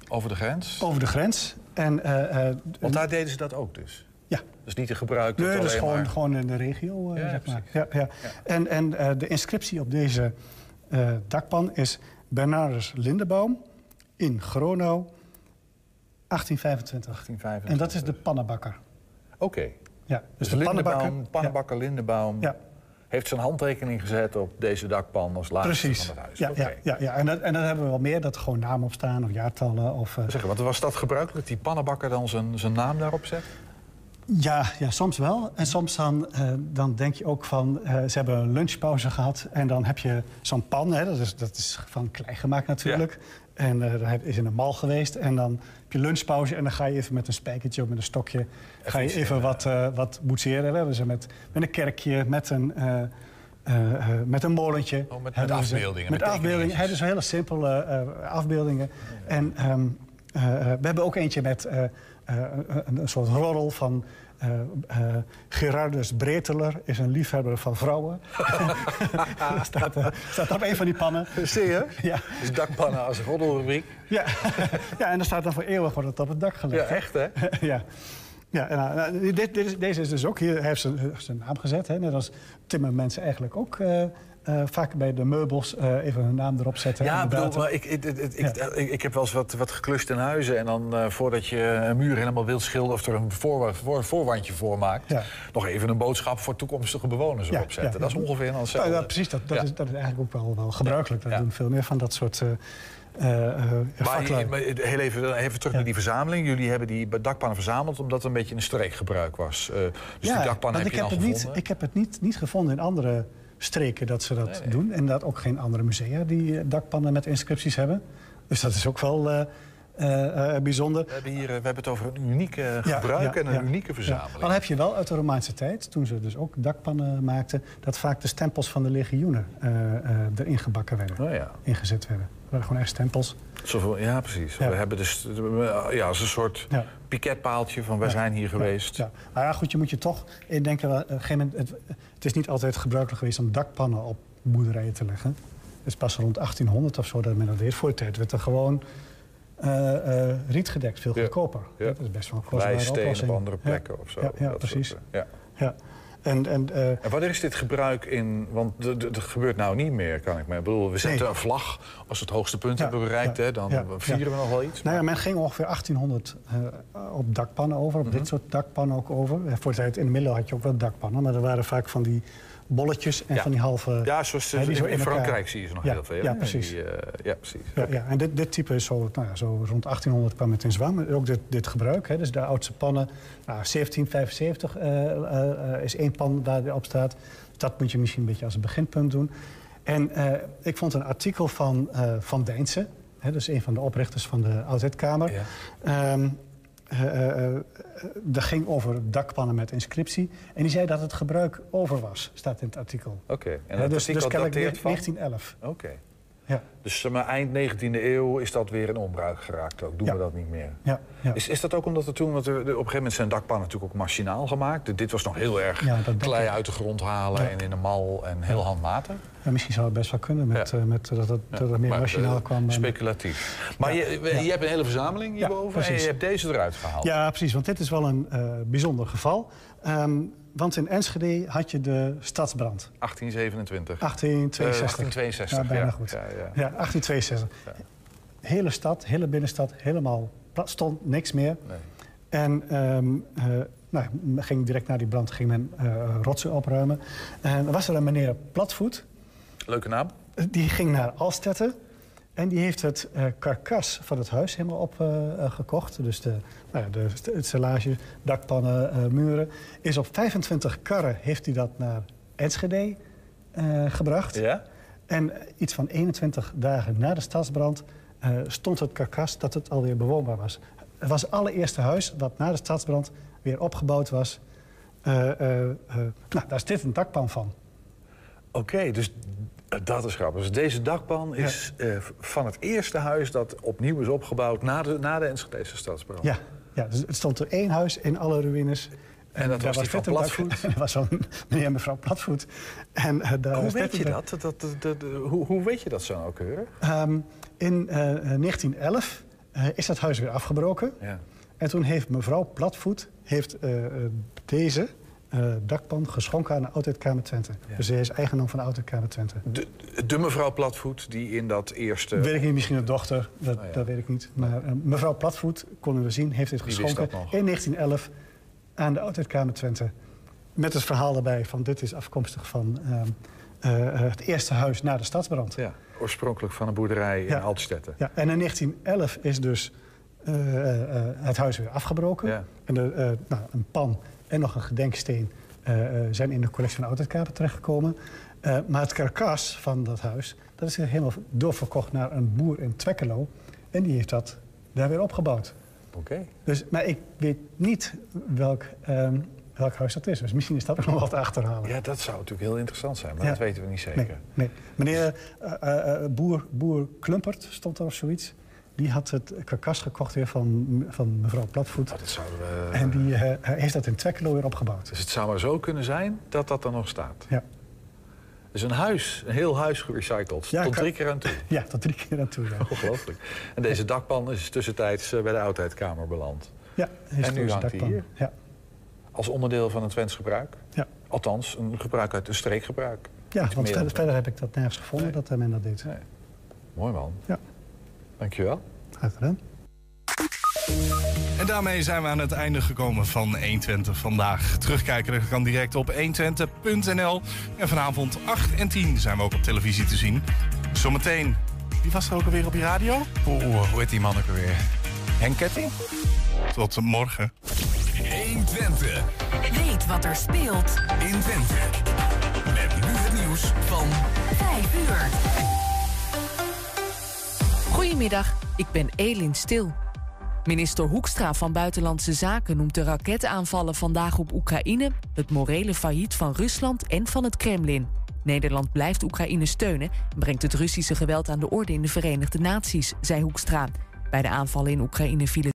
Over de grens? over de grens. En, eh, eh, Want daar deden ze dat ook dus? Ja. Dus niet te gebruiken Nee, dat is gewoon, maar- gewoon in de regio, eh, Ja, zeg maar. Ja, ja. En, en eh, de inscriptie op deze eh, dakpan is Bernardus Lindenbaum in Gronau 1825. En dat is de pannenbakker. Oké. Ja, Dus, de pannenbakker- Lindenbaum, pannenbakker Lindenbaum Ja. Heeft zijn handtekening gezet op deze dakpan als laatste Precies. van het huis. Ja, ja, ja, ja. En, dat, en dan hebben we wel meer dat er gewoon namen op staan of jaartallen. Of, eh, Zeg, wat was dat gebruikelijk, die pannenbakker dan zijn, zijn naam daarop zet? ja, ja, soms wel. En soms dan, eh, dan denk je ook van, eh, ze hebben een lunchpauze gehad. En dan heb je zo'n pan, hè, dat, is, dat is van klei gemaakt natuurlijk. En eh, dan is in een mal geweest. En dan heb je lunchpauze en dan ga je even met een spijkertje of met een stokje... ga je even wat, eh wat boetseren. We hebben ze met, met een kerkje, met een... eh, met een molentje. Oh, met ze- afbeeldingen, Met met afbeeldingen. Hè, dus hele simpele afbeeldingen. En ehm, eh, eh, we hebben ook eentje met een, een soort roddel van... eh, eh, Gerardus Breteler is een liefhebber van vrouwen. staat, eh, staat op een van die pannen. Zie je? Ja. Dus dakpannen als roddelrubriek. Ja. ja, en dan staat dan voor eeuwig wordt het op het dak gelegd. Ja, echt hè? ja. Ja, en, nou, dit, dit is, deze is dus ook hier, hij heeft zijn, zijn naam gezet. Hè, net als timmermensen eigenlijk ook eh, vaak bij de meubels eh, even hun naam erop zetten. Ja, de bedoel, maar ik, ik, ik, ik, ik, ik heb wel eens wat, wat geklust in huizen. En dan eh, voordat je een muur helemaal wilt schilderen of er een voor, voor, voorwandje voor maakt, Ja. nog even een boodschap voor toekomstige bewoners erop zetten. ja. Dat is ongeveer dan hetzelfde. Ja, ja, precies, dat, dat, Ja. is, dat is eigenlijk ook wel, wel gebruikelijk. Dat doen veel meer van dat soort Maar, heel even, even terug naar die verzameling. Jullie hebben die dakpannen verzameld omdat het een beetje een streekgebruik was. Dus die dakpannen heb ik je heb, het niet, ik heb het niet, niet gevonden in andere streken dat ze dat doen. En dat ook geen andere musea die eh, dakpannen met inscripties hebben. Dus dat is ook wel eh, eh, bijzonder. We hebben, hier, we hebben het over een unieke Ja, gebruik ja, en een ja. unieke Ja. verzameling. Dan heb je wel uit de Romeinse tijd, toen ze dus ook dakpannen maakten... dat vaak de stempels van de legioenen eh, eh, erin gebakken werden. Oh ja. Ingezet werden. Dat waren gewoon echt stempels. Zoveel, ja, precies. Ja. We hebben dus eh, ja, als een soort Ja. piketpaaltje van wij Ja. zijn hier geweest. Ja. Maar ja, goed, je moet je toch indenken... wel, op een gegeven moment, het, het is niet altijd gebruikelijk geweest om dakpannen op boerderijen te leggen. Het is pas rond 1800 of zo dat men dat deed. Voor de tijd werd er gewoon eh, eh, riet gedekt, veel goedkoper. Dat is best wel een kostbare oplossing. op andere plekken of zo. Ja, precies. soort, eh, ja. En, en, En wanneer is dit gebruik in... Want dat gebeurt nou niet meer, kan ik me... Ik bedoel, we zetten Nee. een vlag als we het hoogste punt Ja, hebben bereikt. ja, hè, dan ja, vieren we nog wel iets. Nou ja, men ging ongeveer 1800 eh, op dakpannen over, op Mhm. dit soort dakpannen ook over. Eh, Voor de tijd in de middel had je ook wel dakpannen, maar er waren vaak van die bolletjes en Ja. van die halve... Ja, zoals hè, die in, zo in elkaar- Frankrijk zie je ze nog ja, heel veel. Ja, hè, precies. die, eh, ja, precies. Ja, ja. En dit, dit type is zo, nou ja, zo rond 1800 kwam het in zwang. Ook dit, dit gebruik, hè, dus de oudste pannen. Nou, 1775 eh, eh, eh, is één pan waar die op staat. Dat moet je misschien een beetje als een beginpunt doen. En eh, ik vond een artikel van eh, Van Dijnsen. Hè, dus een van de oprichters van de Oudheidkamer. Eh, eh, eh, dat ging over dakpannen met inscriptie. En die zei dat het gebruik over was, staat in het artikel. Oké, en dat dus artikel dus dateert van? 1911. Oké. Ja. Dus maar, eind 19e eeuw is dat weer in onbruik geraakt ook. Doen Ja. we dat niet meer? Ja, ja. Is, is dat ook omdat er toen... Want er, op een gegeven moment zijn dakpannen natuurlijk ook machinaal gemaakt. Dit was nog heel erg dat klei ik. uit de grond halen en in een mal en heel handmatig. Ja, misschien zou het best wel kunnen met, eh, met, dat, het, dat het meer Maar, machinaal eh, kwam. Speculatief. Maar je, je hebt een hele verzameling hierboven en je hebt deze eruit gehaald. Ja, precies, want dit is wel een eh, bijzonder geval. Ehm, want in Enschede had je de stadsbrand. 1827. 1862. Eh, 1862, Ja, bijna ja. goed. Ja, ja. Ja, 1862. Hele stad, hele binnenstad, helemaal plat, stond niks meer. Nee. En eh, nou, ging direct na die brand ging men eh, rotsen opruimen. En was er een meneer Platvoet. Leuke naam. Die ging naar Alstetten. En die heeft het eh, karkas van het huis helemaal opgekocht. dus de, nou ja, de, het stellage, dakpannen, eh, muren. Is op 25 karren heeft hij dat naar Enschede eh, gebracht. Ja? En iets van 21 dagen na de stadsbrand eh, stond het karkas dat het alweer bewoonbaar was. Het was het allereerste huis dat na de stadsbrand weer opgebouwd was. Eh, eh, eh, nou, daar is dit een dakpan van. Oké, dus dat is grappig. Dus deze dakpan is eh, van het eerste huis dat opnieuw is opgebouwd na de, na de Enschedese stadsbrand. Ja, ja, dus het stond er één huis in alle ruïnes. En dat was die van Platvoet? Dat was zo'n meneer en mevrouw Platvoet. En, eh, daar Hoe weet je dat? dat, dat, dat- dat- hoe, hoe weet je dat zo nauwkeurig? Ehm, in eh, 1911 eh, is dat huis weer afgebroken. Ja. En toen heeft mevrouw Platvoet heeft, eh, eh, deze eh, dakpan geschonken aan de Oudheidkamer Twente. Dus zij is eigendom van de Oudheidkamer Twente. De, de mevrouw Platvoet die in dat eerste... Weet ik niet, misschien een dochter, dat, Oh ja. dat weet ik niet. Maar eh, mevrouw Platvoet, konden we zien, heeft dit Die geschonken in 1911 aan de Oudheidkamer Twente. Met het verhaal erbij van dit is afkomstig van ehm, eh, het eerste huis na de stadsbrand. Ja, oorspronkelijk van een boerderij in. Altstetten. Ja, en in 1911 is dus het huis weer afgebroken. Ja. En de, eh, nou, een pan en nog een gedenksteen eh, eh, zijn in de collectie van Oudheidkamer terechtgekomen. Eh, maar het karkas van dat huis, dat is helemaal doorverkocht naar een boer in Twekkelo. En die heeft dat daar weer opgebouwd. Oké. Dus, maar ik weet niet welk, ehm, welk huis dat is. Dus misschien is dat ook nog wat te achterhalen. Ja, dat zou natuurlijk heel interessant zijn, maar Ja. dat weten we niet zeker. Nee, nee. Meneer eh, eh, eh, boer, boer Klumpert stond er of zoiets. Die had het karkas gekocht weer van, van mevrouw Platvoet. dat zouden we... En die eh, heeft dat in Twekkelo weer opgebouwd. Dus het zou maar zo kunnen zijn dat dat er nog staat. Ja. Dus een huis, een heel huis gerecycled. Ja, tot kan- drie keer aan toe. Ja, tot drie keer aan toe. Ja, Ongelooflijk. En deze dakpan is tussentijds eh, bij de oudheidkamer beland. ja En nu hangt hij dakpan. hier? Ja. Als onderdeel van een Twents gebruik. Ja. Althans, een gebruik uit een streekgebruik. Ja, Iets want verder heb ik dat nergens gevonden dat men dat deed. Mooi man. Ja. Dankjewel. Graag gedaan. En daarmee zijn we aan het einde gekomen van 120 vandaag. Terugkijken dat kan direct op 120.nl. En vanavond 8 en 10 zijn we ook op televisie te zien. Zometeen, wie was er ook alweer op je radio? Oeh, hoe heet die man ook alweer? Henk Ketting? Tot morgen. 120. Weet wat er speelt in Twente. Met nu het nieuws van 5 uur. Goedemiddag, ik ben Elin Stil. Minister Hoekstra van Buitenlandse Zaken noemt de raketaanvallen vandaag op Oekraïne het morele failliet van Rusland en van het Kremlin. Nederland blijft Oekraïne steunen en brengt het Russische geweld aan de orde in de Verenigde Naties, zei Hoekstra. Bij de aanvallen in Oekraïne vielen